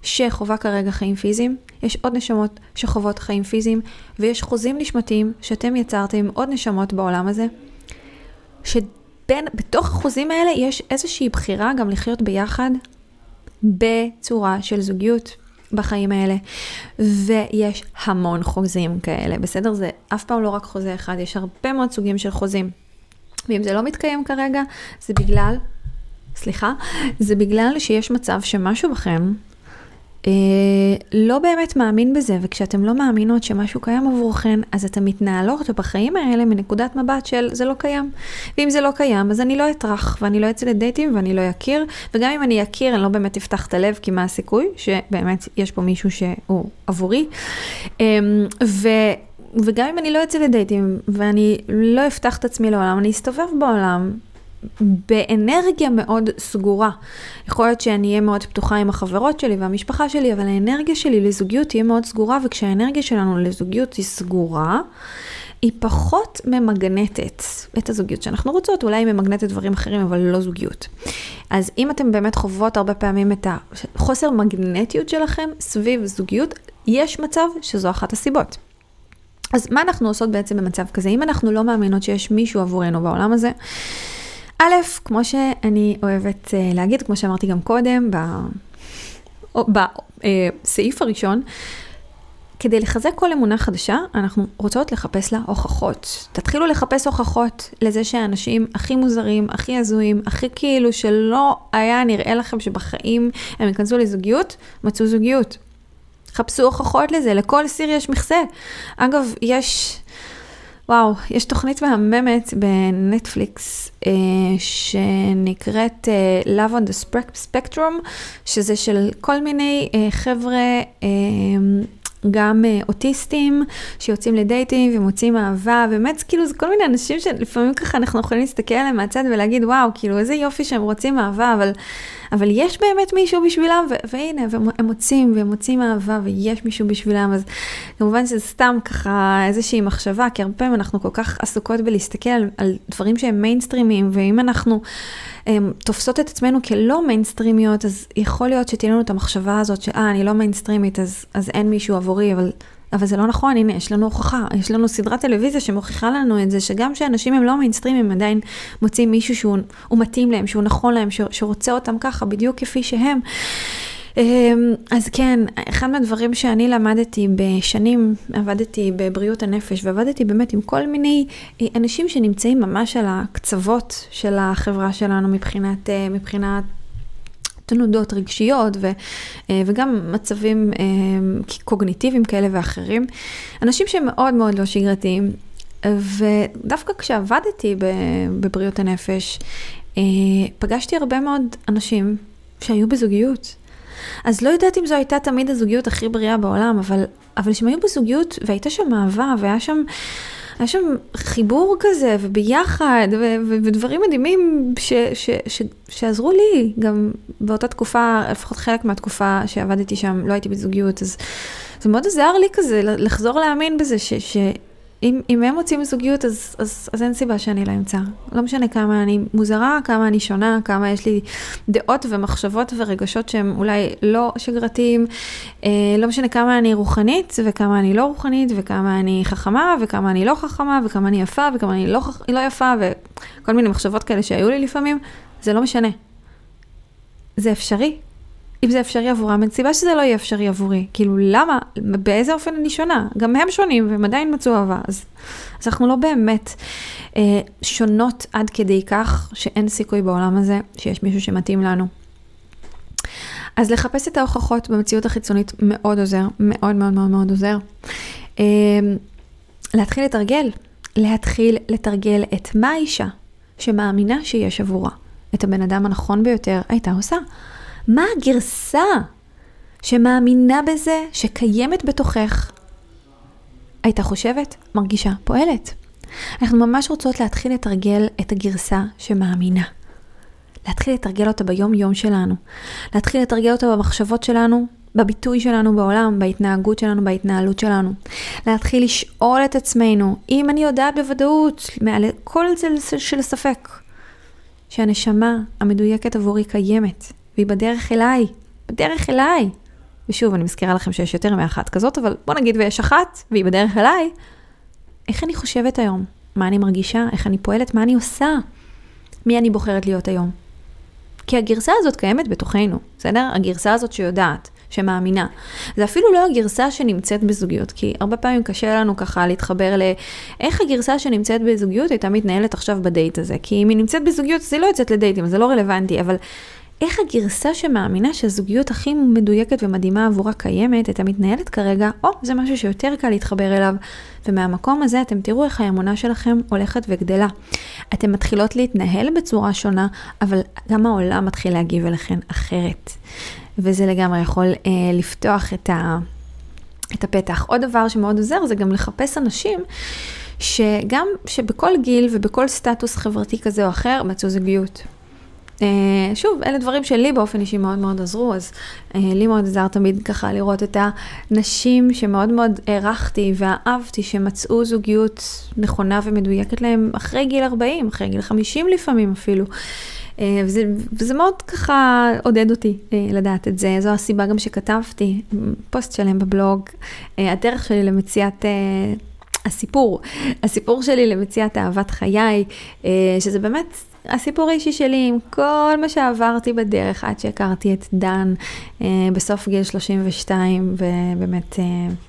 שחווה כרגע חיים פיזיים, יש עוד נשמות שחוות חיים פיזיים, ויש חוזים נשמתיים שאתם יצרתם עם עוד נשמות בעולם הזה, שבין, בתוך החוזים האלה יש איזושהי בחירה גם לחיות ביחד בצורה של זוגיות בחיים האלה. ויש המון חוזים כאלה, בסדר? זה אף פעם לא רק חוזה אחד, יש הרבה מאוד סוגים של חוזים. ואם זה לא מתקיים כרגע, זה בגלל, סליחה, זה בגלל שיש מצב שמשהו בכם לא באמת מאמין בזה, וכשאתם לא מאמינות שמשהו קיים עבורכן, אז אתן מתנהלות בחיים האלה מנקודת מבט של זה לא קיים. ואם זה לא קיים, אז אני לא אטרח, ואני לא אצא לדייטים, ואני לא אכיר, וגם אם אני אכיר, אני לא באמת אפתח את הלב, כי מה הסיכוי שבאמת יש פה מישהו שהוא עבורי. אמ, ו... וגם אם אני לא אצא לדייטים, ואני לא אפתח את עצמי לעולם, אני אסתובב בעולם, באנרגיה מאוד סגורה. יכול להיות שאני אהיה מאוד פתוחה עם החברות שלי והמשפחה שלי, אבל האנרגיה שלי לזוגיות תהיה מאוד סגורה, וכשהאנרגיה שלנו לזוגיות היא סגורה, היא פחות ממגנטת את הזוגיות שאנחנו רוצות, אולי היא ממגנטת דברים אחרים, אבל לא זוגיות. אז אם אתם באמת חוות הרבה פעמים את החוסר מגנטיות שלכם סביב זוגיות, יש מצב שזו אחת הסיבות. אז מה אנחנו עושות בעצם במצב כזה? אם אנחנו לא מאמינות שיש מישהו עבורנו בעולם הזה, א', כמו שאני אוהבת uh, להגיד, כמו שאמרתי גם קודם, בסעיף אה, הראשון, כדי לחזק כל אמונה חדשה, אנחנו רוצות לחפש לה הוכחות. תתחילו לחפש הוכחות לזה שהאנשים הכי מוזרים, הכי הזויים, הכי כאילו שלא היה נראה לכם שבחיים הם ייכנסו לזוגיות, מצאו זוגיות. חפשו הוכחות לזה, לכל סיר יש מכסה. אגב, יש... וואו, יש תוכנית מהממת בנטפליקס אה, שנקראת אה, Love on the Spectrum, שזה של כל מיני אה, חבר'ה, אה, גם uh, אוטיסטים שיוצאים לדייטים ומוצאים אהבה, באמת כאילו זה כל מיני אנשים שלפעמים ככה אנחנו יכולים להסתכל עליהם מהצד ולהגיד וואו, כאילו איזה יופי שהם רוצים אהבה, אבל, אבל יש באמת מישהו בשבילם, והנה, והם מוצאים והם מוצאים אהבה ויש מישהו בשבילם, אז כמובן שזה סתם ככה איזושהי מחשבה, כי הרבה פעמים אנחנו כל כך עסוקות בלהסתכל על, על דברים שהם מיינסטרימיים, ואם אנחנו... um, תופסות את עצמנו כלא מיינסטרימיות, אז יכול להיות שתהיה לנו את המחשבה הזאת שאה, אני לא מיינסטרימית, אז, אז אין מישהו עבורי, אבל, אבל זה לא נכון, הנה, יש לנו הוכחה, יש לנו סדרת טלוויזיה שמוכיחה לנו את זה, שגם כשאנשים הם לא מיינסטרימים, הם עדיין מוצאים מישהו שהוא מתאים להם, שהוא נכון להם, שרוצה אותם ככה, בדיוק כפי שהם. אמ, אז כן, אחד מהדברים שאני למדתי בשנים, עבדתי בבריאות הנפש ועבדתי באמת עם כל מיני אה, אנשים שנמצאים ממש על הקצוות של החברה שלנו מבחינת, אה, מבחינת תנודות רגשיות ו, אה, וגם מצבים קוגניטיביים כאלה ואחרים. אנשים שהם מאוד מאוד לא שגרתיים. ודווקא כשעבדתי בבריאות הנפש, פגשתי הרבה מאוד אנשים שהיו בזוגיות. אז לא יודעת אם זו הייתה תמיד הזוגיות הכי בריאה בעולם, אבל, אבל שהם היו בזוגיות והייתה שם אהבה והיה שם... היה שם חיבור כזה, וביחד, ו- ו- ודברים מדהימים ש- ש- ש- שעזרו לי, גם באותה תקופה, לפחות חלק מהתקופה שעבדתי שם, לא הייתי בזוגיות, אז זה מאוד עזר לי כזה, לחזור להאמין בזה, ש- ש- אם, אם הם מוצאים זוגיות, אז, אז, אז אין סיבה שאני לא אמצא. לא משנה כמה אני מוזרה, כמה אני שונה, כמה יש לי דעות ומחשבות ורגשות שהם אולי לא שגרתיים. אה, לא משנה כמה אני רוחנית וכמה אני לא רוחנית, וכמה אני חכמה וכמה אני לא חכמה, וכמה אני יפה וכמה אני לא, לא יפה, וכל מיני מחשבות כאלה שהיו לי לפעמים, זה לא משנה. זה אפשרי, אם זה אפשרי עבורם, אין סיבה שזה לא יהיה אפשרי עבורי. כאילו, למה? באיזה אופן אני שונה? גם הם שונים והם עדיין מצאו אהבה. אז, אז אנחנו לא באמת אה, שונות עד כדי כך שאין סיכוי בעולם הזה שיש מישהו שמתאים לנו. אז לחפש את ההוכחות במציאות החיצונית מאוד עוזר, מאוד מאוד מאוד מאוד עוזר. אה, להתחיל לתרגל, להתחיל לתרגל את מה האישה שמאמינה שיש עבורה, את הבן אדם הנכון ביותר, הייתה עושה. מה הגרסה שמאמינה בזה, שקיימת בתוכך, הייתה חושבת, מרגישה, פועלת. אנחנו ממש רוצות להתחיל לתרגל את הגרסה שמאמינה. להתחיל לתרגל אותה ביום-יום שלנו. להתחיל לתרגל אותה במחשבות שלנו, בביטוי שלנו בעולם, בהתנהגות שלנו, בהתנהלות שלנו. להתחיל לשאול את עצמנו, אם אני יודעת בוודאות, מעל כל צל של ספק, שהנשמה המדויקת עבורי קיימת, והיא בדרך אליי, בדרך אליי. ושוב, אני מזכירה לכם שיש יותר מאחת כזאת, אבל בוא נגיד ויש אחת, והיא בדרך אליי. איך אני חושבת היום? מה אני מרגישה? איך אני פועלת? מה אני עושה? מי אני בוחרת להיות היום? כי הגרסה הזאת קיימת בתוכנו, בסדר? הגרסה הזאת שיודעת, שמאמינה. זה אפילו לא הגרסה שנמצאת בזוגיות, כי הרבה פעמים קשה לנו ככה להתחבר לאיך הגרסה שנמצאת בזוגיות הייתה מתנהלת עכשיו בדייט הזה. כי אם היא נמצאת בזוגיות אז היא לא יוצאת לדייטים, זה לא רלוונטי, אבל איך הגרסה שמאמינה שהזוגיות הכי מדויקת ומדהימה עבורה קיימת, הייתה מתנהלת כרגע, או זה משהו שיותר קל להתחבר אליו. ומהמקום הזה אתם תראו איך האמונה שלכם הולכת וגדלה. אתן מתחילות להתנהל בצורה שונה, אבל גם העולם מתחיל להגיב אליכן אחרת. וזה לגמרי יכול אה, לפתוח את, ה, את הפתח. עוד דבר שמאוד עוזר זה גם לחפש אנשים. שגם שבכל גיל ובכל סטטוס חברתי כזה או אחר מצאו זוגיות. Uh, שוב, אלה דברים שלי באופן אישי מאוד מאוד עזרו, אז uh, לי מאוד עזר תמיד ככה לראות את הנשים שמאוד מאוד הערכתי ואהבתי, שמצאו זוגיות נכונה ומדויקת להם אחרי גיל 40, אחרי גיל 50 לפעמים אפילו. Uh, וזה, וזה מאוד ככה עודד אותי לדעת את זה. זו הסיבה גם שכתבתי פוסט שלם בבלוג, הדרך שלי למציאת... הסיפור, הסיפור שלי למציאת אהבת חיי, שזה באמת הסיפור האישי שלי עם כל מה שעברתי בדרך עד שהכרתי את דן אה, בסוף גיל 32, ובאמת, אה,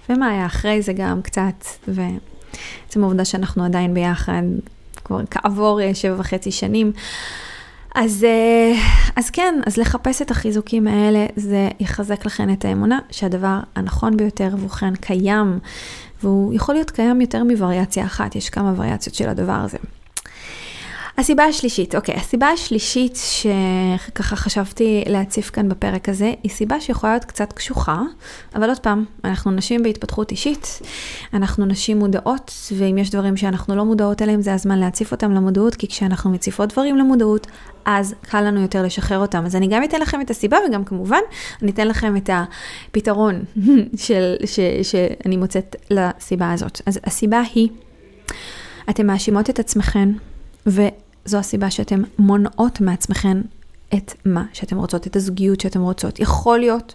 ומה היה אחרי זה גם קצת, ועצם העובדה שאנחנו עדיין ביחד, כבר כעבור אה, שבע וחצי שנים. אז, אה, אז כן, אז לחפש את החיזוקים האלה, זה יחזק לכן את האמונה שהדבר הנכון ביותר עבורכן קיים, והוא יכול להיות קיים יותר מווריאציה אחת, יש כמה וריאציות של הדבר הזה. הסיבה השלישית, אוקיי, הסיבה השלישית שככה חשבתי להציף כאן בפרק הזה, היא סיבה שיכולה להיות קצת קשוחה, אבל עוד פעם, אנחנו נשים בהתפתחות אישית, אנחנו נשים מודעות, ואם יש דברים שאנחנו לא מודעות אליהם, זה הזמן להציף אותם למודעות, כי כשאנחנו מציפות דברים למודעות, אז קל לנו יותר לשחרר אותם. אז אני גם אתן לכם את הסיבה, וגם כמובן, אני אתן לכם את הפתרון של, ש, שאני מוצאת לסיבה הזאת. אז הסיבה היא, אתן מאשימות את עצמכן, ו... זו הסיבה שאתן מונעות מעצמכן את מה שאתן רוצות, את הזוגיות שאתן רוצות. יכול להיות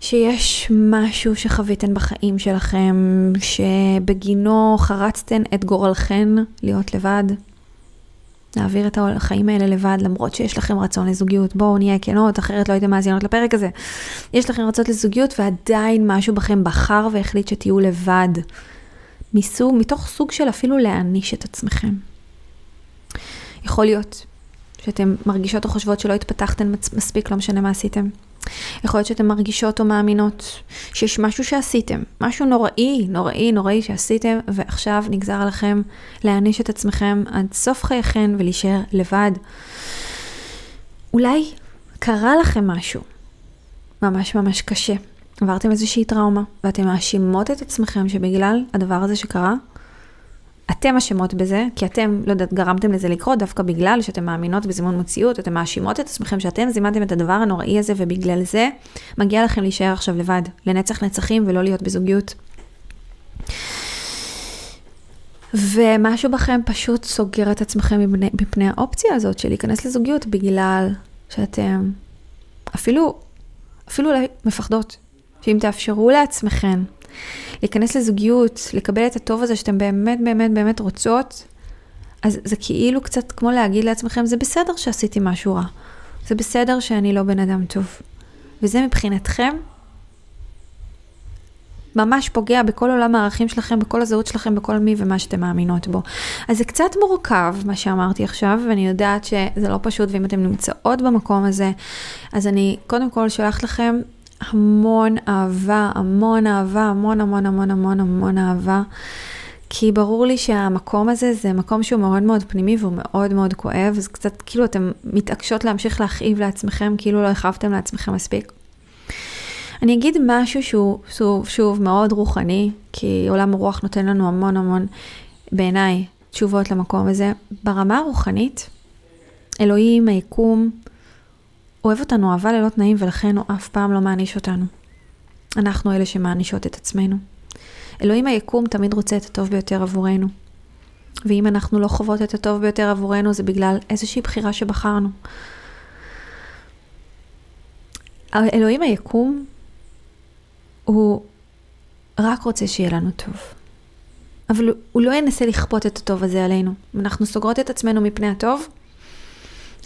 שיש משהו שחוויתן בחיים שלכם, שבגינו חרצתן את גורלכן להיות לבד, להעביר את החיים האלה לבד, למרות שיש לכם רצון לזוגיות. בואו נהיה כנות, אחרת לא הייתם מאזינות לפרק הזה. יש לכם רצון לזוגיות ועדיין משהו בכם בחר והחליט שתהיו לבד. מסוג, מתוך סוג של אפילו להעניש את עצמכם. יכול להיות שאתן מרגישות או חושבות שלא התפתחתן מספיק, לא משנה מה עשיתם. יכול להיות שאתן מרגישות או מאמינות שיש משהו שעשיתם, משהו נוראי, נוראי, נוראי שעשיתם, ועכשיו נגזר עליכם להעניש את עצמכם עד סוף חייכם ולהישאר לבד. אולי קרה לכם משהו ממש ממש קשה. עברתם איזושהי טראומה, ואתם מאשימות את עצמכם שבגלל הדבר הזה שקרה, אתם אשמות בזה, כי אתם, לא יודעת, גרמתם לזה לקרות דווקא בגלל שאתם מאמינות בזימון מציאות, אתם מאשימות את עצמכם שאתם זימנתם את הדבר הנוראי הזה, ובגלל זה מגיע לכם להישאר עכשיו לבד, לנצח נצחים ולא להיות בזוגיות. ומשהו בכם פשוט סוגר את עצמכם מפני, מפני האופציה הזאת של להיכנס לזוגיות בגלל שאתם אפילו, אפילו מפחדות. שאם תאפשרו לעצמכם להיכנס לזוגיות, לקבל את הטוב הזה שאתם באמת באמת באמת רוצות, אז זה כאילו קצת כמו להגיד לעצמכם, זה בסדר שעשיתי משהו רע. זה בסדר שאני לא בן אדם טוב. וזה מבחינתכם ממש פוגע בכל עולם הערכים שלכם, בכל הזהות שלכם, בכל מי ומה שאתם מאמינות בו. אז זה קצת מורכב, מה שאמרתי עכשיו, ואני יודעת שזה לא פשוט, ואם אתם נמצאות במקום הזה, אז אני קודם כל שולחת לכם המון אהבה, המון אהבה, המון המון המון המון המון אהבה. כי ברור לי שהמקום הזה זה מקום שהוא מאוד מאוד פנימי והוא מאוד מאוד כואב, אז קצת כאילו אתם מתעקשות להמשיך להכאיב לעצמכם, כאילו לא הכאבתם לעצמכם מספיק. אני אגיד משהו שהוא שוב, שוב מאוד רוחני, כי עולם הרוח נותן לנו המון המון, בעיניי, תשובות למקום הזה. ברמה הרוחנית, אלוהים, היקום, אוהב אותנו אהבה ללא תנאים ולכן הוא אף פעם לא מעניש אותנו. אנחנו אלה שמענישות את עצמנו. אלוהים היקום תמיד רוצה את הטוב ביותר עבורנו. ואם אנחנו לא חוות את הטוב ביותר עבורנו זה בגלל איזושהי בחירה שבחרנו. אלוהים היקום הוא רק רוצה שיהיה לנו טוב. אבל הוא לא ינסה לכפות את הטוב הזה עלינו. אם אנחנו סוגרות את עצמנו מפני הטוב,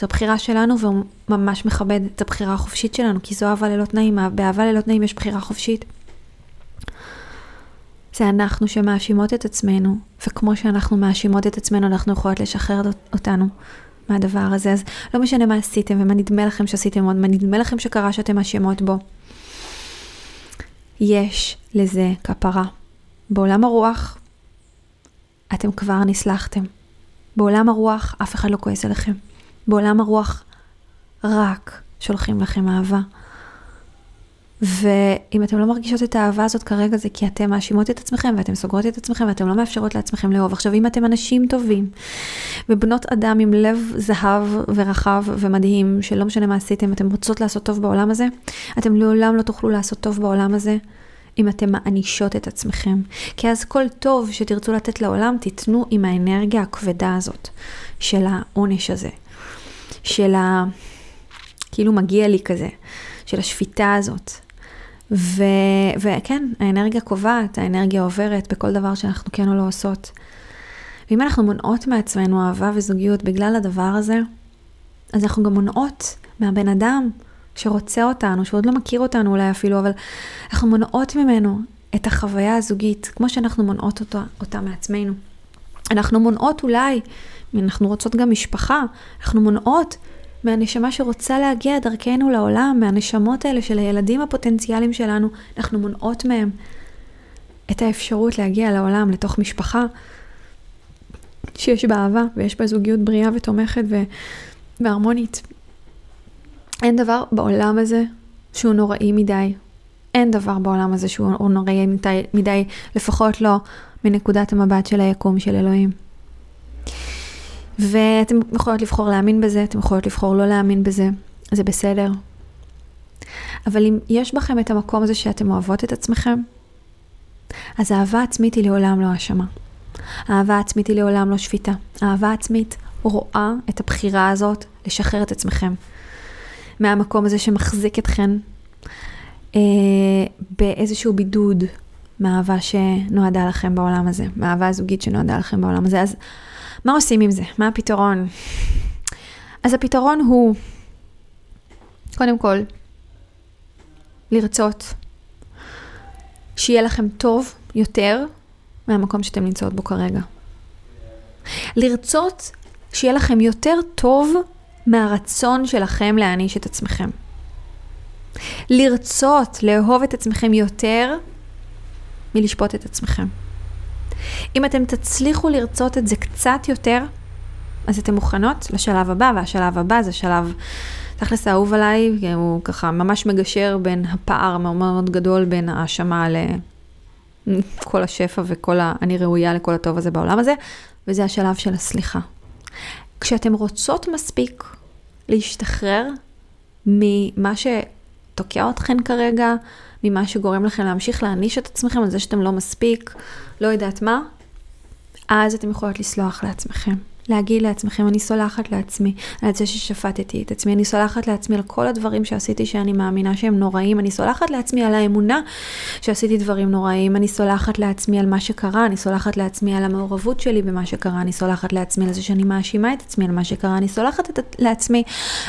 זו הבחירה שלנו והוא ממש מכבד את הבחירה החופשית שלנו, כי זו אהבה ללא תנאים, באהבה ללא תנאים יש בחירה חופשית. זה אנחנו שמאשימות את עצמנו, וכמו שאנחנו מאשימות את עצמנו, אנחנו יכולות לשחרר אותנו מהדבר הזה. אז לא משנה מה עשיתם ומה נדמה לכם שעשיתם עוד, מה נדמה לכם שקרה שאתם מאשימות בו. יש לזה כפרה. בעולם הרוח, אתם כבר נסלחתם. בעולם הרוח, אף אחד לא כועס עליכם. בעולם הרוח רק שולחים לכם אהבה. ואם אתם לא מרגישות את האהבה הזאת כרגע זה כי אתם מאשימות את עצמכם ואתם סוגרות את עצמכם ואתם לא מאפשרות לעצמכם לאהוב. עכשיו אם אתם אנשים טובים ובנות אדם עם לב זהב ורחב ומדהים שלא משנה מה עשיתם, אתם רוצות לעשות טוב בעולם הזה, אתם לעולם לא תוכלו לעשות טוב בעולם הזה אם אתם מענישות את עצמכם. כי אז כל טוב שתרצו לתת לעולם תיתנו עם האנרגיה הכבדה הזאת של העונש הזה. של ה... כאילו מגיע לי כזה, של השפיטה הזאת. ו... וכן, האנרגיה קובעת, האנרגיה עוברת בכל דבר שאנחנו כן או לא עושות. ואם אנחנו מונעות מעצמנו אהבה וזוגיות בגלל הדבר הזה, אז אנחנו גם מונעות מהבן אדם שרוצה אותנו, שעוד לא מכיר אותנו אולי אפילו, אבל אנחנו מונעות ממנו את החוויה הזוגית, כמו שאנחנו מונעות אותה, אותה מעצמנו. אנחנו מונעות אולי אנחנו רוצות גם משפחה, אנחנו מונעות מהנשמה שרוצה להגיע דרכנו לעולם, מהנשמות האלה של הילדים הפוטנציאליים שלנו, אנחנו מונעות מהם את האפשרות להגיע לעולם, לתוך משפחה. שיש בה אהבה ויש בה זוגיות בריאה ותומכת ו... והרמונית. אין דבר בעולם הזה שהוא נוראי מדי. אין דבר בעולם הזה שהוא נוראי מדי, מדי, לפחות לא מנקודת המבט של היקום של אלוהים. ואתם יכולות לבחור להאמין בזה, אתם יכולות לבחור לא להאמין בזה, זה בסדר. אבל אם יש בכם את המקום הזה שאתם אוהבות את עצמכם, אז אהבה עצמית היא לעולם לא האשמה. אהבה עצמית היא לעולם לא שפיטה. אהבה עצמית רואה את הבחירה הזאת לשחרר את עצמכם. מהמקום הזה שמחזיק אתכן אה, באיזשהו בידוד מהאהבה שנועדה לכם בעולם הזה, מהאהבה הזוגית שנועדה לכם בעולם הזה. אז מה עושים עם זה? מה הפתרון? אז הפתרון הוא, קודם כל, לרצות שיהיה לכם טוב יותר מהמקום שאתם נמצאות בו כרגע. לרצות שיהיה לכם יותר טוב מהרצון שלכם להעניש את עצמכם. לרצות לאהוב את עצמכם יותר מלשפוט את עצמכם. אם אתם תצליחו לרצות את זה קצת יותר, אז אתן מוכנות לשלב הבא, והשלב הבא זה שלב, תכלס האהוב עליי, הוא ככה ממש מגשר בין הפער המאוד מאוד גדול בין האשמה לכל השפע וכל ה... אני ראויה לכל הטוב הזה בעולם הזה, וזה השלב של הסליחה. כשאתם רוצות מספיק להשתחרר ממה שתוקע אתכן כרגע, ממה שגורם לכם להמשיך להעניש את עצמכם על זה שאתם לא מספיק, לא יודעת מה, אז אתם יכולות לסלוח לעצמכם. להגיד לעצמכם, אני סולחת לעצמי על זה ששפטתי את עצמי, אני סולחת לעצמי על כל הדברים שעשיתי שאני מאמינה שהם נוראים, אני סולחת לעצמי על האמונה שעשיתי דברים נוראים, אני סולחת לעצמי על מה שקרה, אני סולחת לעצמי על המעורבות שלי במה שקרה, אני סולחת לעצמי על זה שאני מאשימה את עצמי על מה שקרה, אני סולחת את, לעצמי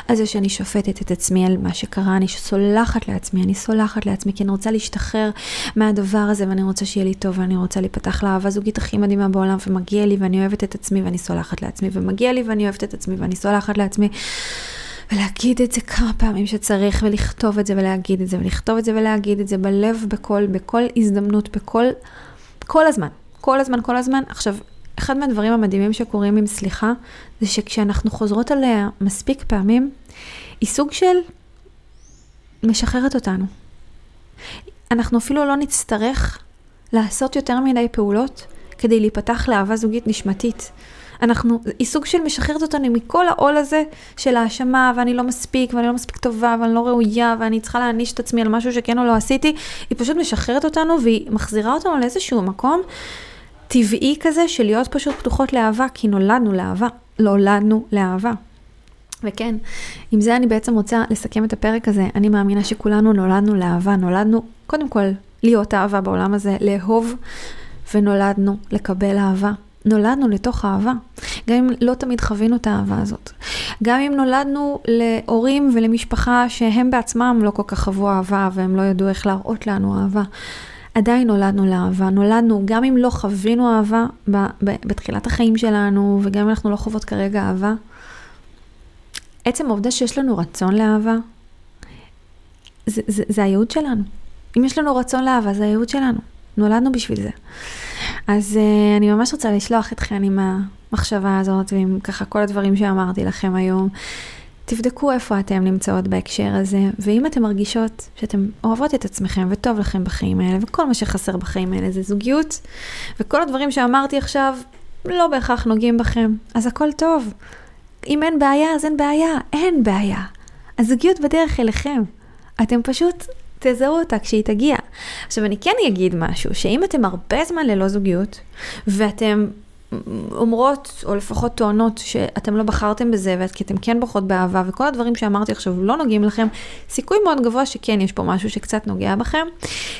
על זה שאני שופטת את עצמי על מה שקרה, אני סולחת לעצמי, אני סולחת לעצמי, כי אני רוצה להשתחרר מהדבר הזה ואני רוצה שיהיה לי טוב ואני רוצה להיפתח לאהבה זוגית הכי מדהימה בעולם ומגיע לי ואני אוהבת את עצמי ואני סולחת לעצמי ומגיע לי ואני אוהבת את עצמי ואני סולחת לעצמי. ולהגיד את זה כמה פעמים שצריך, ולכתוב את זה ולהגיד את זה, ולכתוב את זה ולהגיד את זה בלב, בכל, בכל הזדמנות, בכל, כל הזמן, כל הזמן, כל הזמן. עכשיו, אחד מהדברים המדהימים שקורים עם סליחה, זה שכשאנחנו חוזרות עליה מספיק פעמים, היא סוג של משחררת אותנו. אנחנו אפילו לא נצטרך לעשות יותר מדי פעולות כדי להיפתח לאהבה זוגית נשמתית. אנחנו, היא סוג של משחררת אותנו מכל העול הזה של האשמה, ואני לא מספיק, ואני לא מספיק טובה, ואני לא ראויה, ואני צריכה להעניש את עצמי על משהו שכן או לא עשיתי, היא פשוט משחררת אותנו, והיא מחזירה אותנו לאיזשהו מקום טבעי כזה של להיות פשוט פתוחות לאהבה, כי נולדנו לאהבה, נולדנו לאהבה. וכן, עם זה אני בעצם רוצה לסכם את הפרק הזה. אני מאמינה שכולנו נולדנו לאהבה, נולדנו קודם כל להיות אהבה בעולם הזה, לאהוב, ונולדנו לקבל אהבה. נולדנו לתוך אהבה, גם אם לא תמיד חווינו את האהבה הזאת. גם אם נולדנו להורים ולמשפחה שהם בעצמם לא כל כך חוו אהבה והם לא ידעו איך להראות לנו אהבה. עדיין נולדנו לאהבה, נולדנו, גם אם לא חווינו אהבה בתחילת החיים שלנו, וגם אם אנחנו לא חוות כרגע אהבה, עצם העובדה שיש לנו רצון לאהבה, זה, זה, זה הייעוד שלנו. אם יש לנו רצון לאהבה, זה הייעוד שלנו. נולדנו בשביל זה. אז uh, אני ממש רוצה לשלוח אתכם עם המחשבה הזאת ועם ככה כל הדברים שאמרתי לכם היום. תבדקו איפה אתם נמצאות בהקשר הזה, ואם אתן מרגישות שאתן אוהבות את עצמכם וטוב לכם בחיים האלה, וכל מה שחסר בחיים האלה זה זוגיות, וכל הדברים שאמרתי עכשיו לא בהכרח נוגעים בכם, אז הכל טוב. אם אין בעיה, אז אין בעיה, אין בעיה. הזוגיות בדרך אליכם. אתם פשוט תזהו אותה כשהיא תגיע. עכשיו אני כן אגיד משהו, שאם אתם הרבה זמן ללא זוגיות, ואתם אומרות, או לפחות טוענות, שאתם לא בחרתם בזה, כי אתם כן בוחרות באהבה, וכל הדברים שאמרתי עכשיו לא נוגעים לכם, סיכוי מאוד גבוה שכן יש פה משהו שקצת נוגע בכם.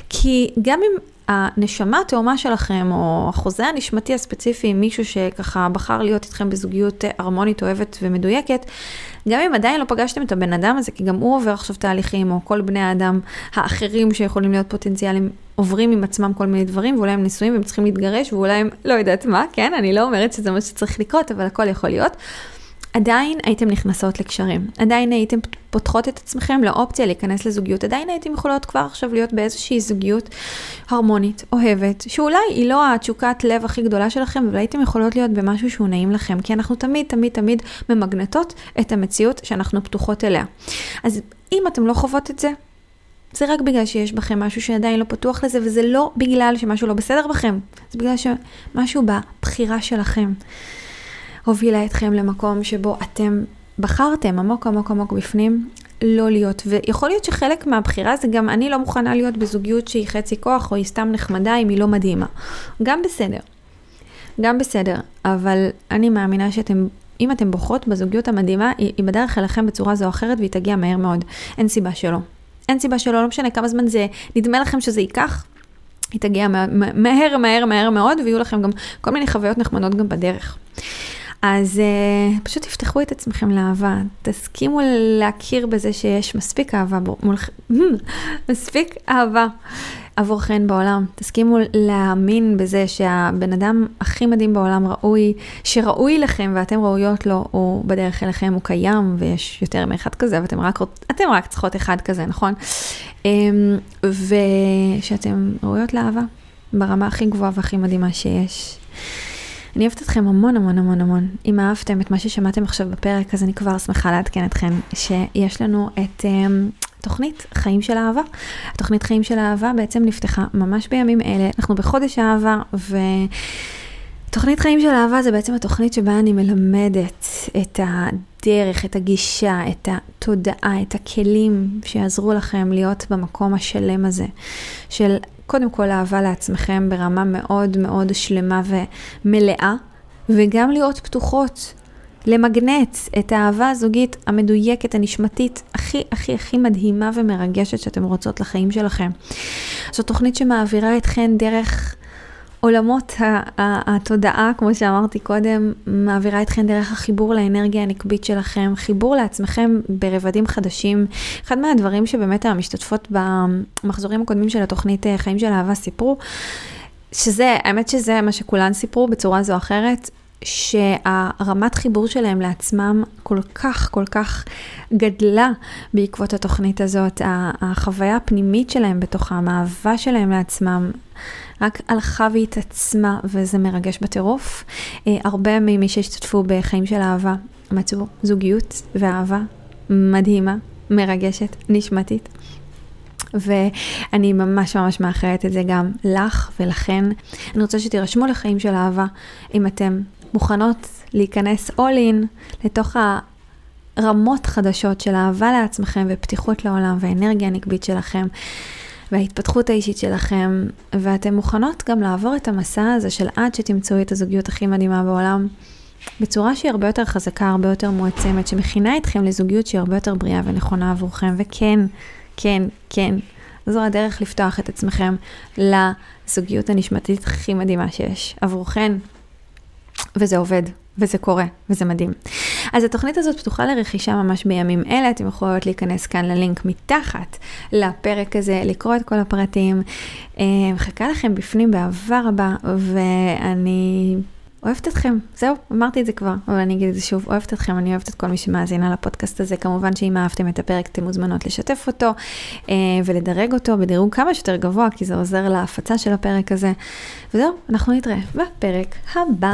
כי גם אם הנשמה התאומה שלכם, או החוזה הנשמתי הספציפי עם מישהו שככה בחר להיות איתכם בזוגיות הרמונית, אוהבת ומדויקת, גם אם עדיין לא פגשתם את הבן אדם הזה, כי גם הוא עובר עכשיו תהליכים, או כל בני האדם האחרים שיכולים להיות פוטנציאלים, עוברים עם עצמם כל מיני דברים, ואולי הם נשואים והם צריכים להתגרש, ואולי הם לא יודעת מה, כן? אני לא אומרת שזה מה שצריך לקרות, אבל הכל יכול להיות. עדיין הייתם נכנסות לקשרים, עדיין הייתם פותחות את עצמכם לאופציה להיכנס לזוגיות, עדיין הייתם יכולות כבר עכשיו להיות באיזושהי זוגיות הרמונית, אוהבת, שאולי היא לא התשוקת לב הכי גדולה שלכם, אבל הייתם יכולות להיות במשהו שהוא נעים לכם, כי אנחנו תמיד תמיד תמיד ממגנטות את המציאות שאנחנו פתוחות אליה. אז אם אתם לא חוות את זה, זה רק בגלל שיש בכם משהו שעדיין לא פתוח לזה, וזה לא בגלל שמשהו לא בסדר בכם, זה בגלל שמשהו בבחירה שלכם הובילה אתכם למקום שבו אתם בחרתם עמוק עמוק עמוק בפנים לא להיות. ויכול להיות שחלק מהבחירה זה גם אני לא מוכנה להיות בזוגיות שהיא חצי כוח או היא סתם נחמדה אם היא לא מדהימה. גם בסדר. גם בסדר, אבל אני מאמינה שאתם, אם אתם בוחרות בזוגיות המדהימה, היא, בדרך אליכם בצורה זו או אחרת והיא תגיע מהר מאוד. אין סיבה שלא. אין סיבה שלא, לא משנה כמה זמן זה, נדמה לכם שזה ייקח, היא תגיע מהר, מהר, מהר מאוד, ויהיו לכם גם כל מיני חוויות נחמדות גם בדרך. אז uh, פשוט תפתחו את עצמכם לאהבה, תסכימו להכיר בזה שיש מספיק אהבה, מולכם, מספיק אהבה עבורכן בעולם. תסכימו להאמין בזה שהבן אדם הכי מדהים בעולם ראוי, שראוי לכם ואתם ראויות לו, הוא בדרך אליכם, הוא קיים ויש יותר מאחד כזה, ואתם רק, אתם רק צריכות אחד כזה, נכון? Um, ושאתם ראויות לאהבה ברמה הכי גבוהה והכי מדהימה שיש. אני אוהבת אתכם המון המון המון המון. אם אהבתם את מה ששמעתם עכשיו בפרק, אז אני כבר שמחה לעדכן אתכם שיש לנו את um, תוכנית חיים של אהבה. התוכנית חיים של אהבה בעצם נפתחה ממש בימים אלה. אנחנו בחודש אהבה, ו... תוכנית חיים של אהבה זה בעצם התוכנית שבה אני מלמדת את הדרך, את הגישה, את התודעה, את הכלים שיעזרו לכם להיות במקום השלם הזה של קודם כל אהבה לעצמכם ברמה מאוד מאוד שלמה ומלאה, וגם להיות פתוחות למגנט את האהבה הזוגית המדויקת, הנשמתית, הכי הכי הכי מדהימה ומרגשת שאתם רוצות לחיים שלכם. זו תוכנית שמעבירה אתכן דרך עולמות התודעה, כמו שאמרתי קודם, מעבירה אתכם דרך החיבור לאנרגיה הנקבית שלכם, חיבור לעצמכם ברבדים חדשים. אחד מהדברים שבאמת המשתתפות במחזורים הקודמים של התוכנית אה, חיים של אהבה סיפרו, שזה, האמת שזה מה שכולן סיפרו בצורה זו או אחרת, שהרמת חיבור שלהם לעצמם כל כך כל כך גדלה בעקבות התוכנית הזאת. החוויה הפנימית שלהם בתוך המאהבה שלהם לעצמם רק הלכה והתעצמה, וזה מרגש בטירוף. אה, הרבה ממי שהשתתפו בחיים של אהבה מצאו זוגיות ואהבה מדהימה, מרגשת, נשמתית. ואני ממש ממש מאחרת את זה גם לך ולכן. אני רוצה שתירשמו לחיים של אהבה, אם אתם מוכנות להיכנס all in לתוך הרמות חדשות של אהבה לעצמכם ופתיחות לעולם והאנרגיה הנקבית שלכם. וההתפתחות האישית שלכם, ואתן מוכנות גם לעבור את המסע הזה של עד שתמצאו את הזוגיות הכי מדהימה בעולם, בצורה שהיא הרבה יותר חזקה, הרבה יותר מועצמת, שמכינה אתכם לזוגיות שהיא הרבה יותר בריאה ונכונה עבורכם, וכן, כן, כן, זו הדרך לפתוח את עצמכם לזוגיות הנשמתית הכי מדהימה שיש עבורכן, וזה עובד. וזה קורה, וזה מדהים. אז התוכנית הזאת פתוחה לרכישה ממש בימים אלה, אתם יכולות להיכנס כאן ללינק מתחת לפרק הזה, לקרוא את כל הפרטים. אה, מחכה לכם בפנים באהבה רבה, ואני אוהבת אתכם, זהו, אמרתי את זה כבר, אבל אני אגיד את זה שוב, אוהבת אתכם, אני אוהבת את כל מי שמאזינה לפודקאסט הזה. כמובן שאם אהבתם את הפרק, אתם מוזמנות לשתף אותו אה, ולדרג אותו בדירוג כמה שיותר גבוה, כי זה עוזר להפצה של הפרק הזה. וזהו, אנחנו נתראה בפרק הבא.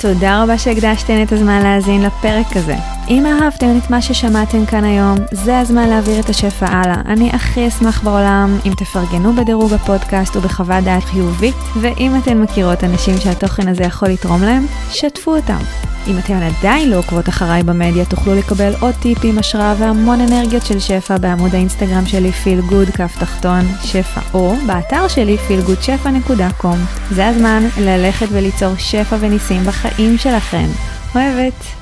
תודה רבה שהקדשתן את הזמן להאזין לפרק הזה. אם אהבתם את מה ששמעתם כאן היום, זה הזמן להעביר את השפע הלאה. אני הכי אשמח בעולם אם תפרגנו בדירוג הפודקאסט ובחוות דעת חיובית, ואם אתן מכירות אנשים שהתוכן הזה יכול לתרום להם, שתפו אותם. אם אתן עדיין לא עוקבות אחריי במדיה, תוכלו לקבל עוד טיפים, השראה והמון אנרגיות של שפע בעמוד האינסטגרם שלי פיל גוד כף תחתון שפע, או באתר שלי feelgoodשפע.com. זה הזמן ללכת וליצור שפע וניסים בחיים שלכם. אוהבת.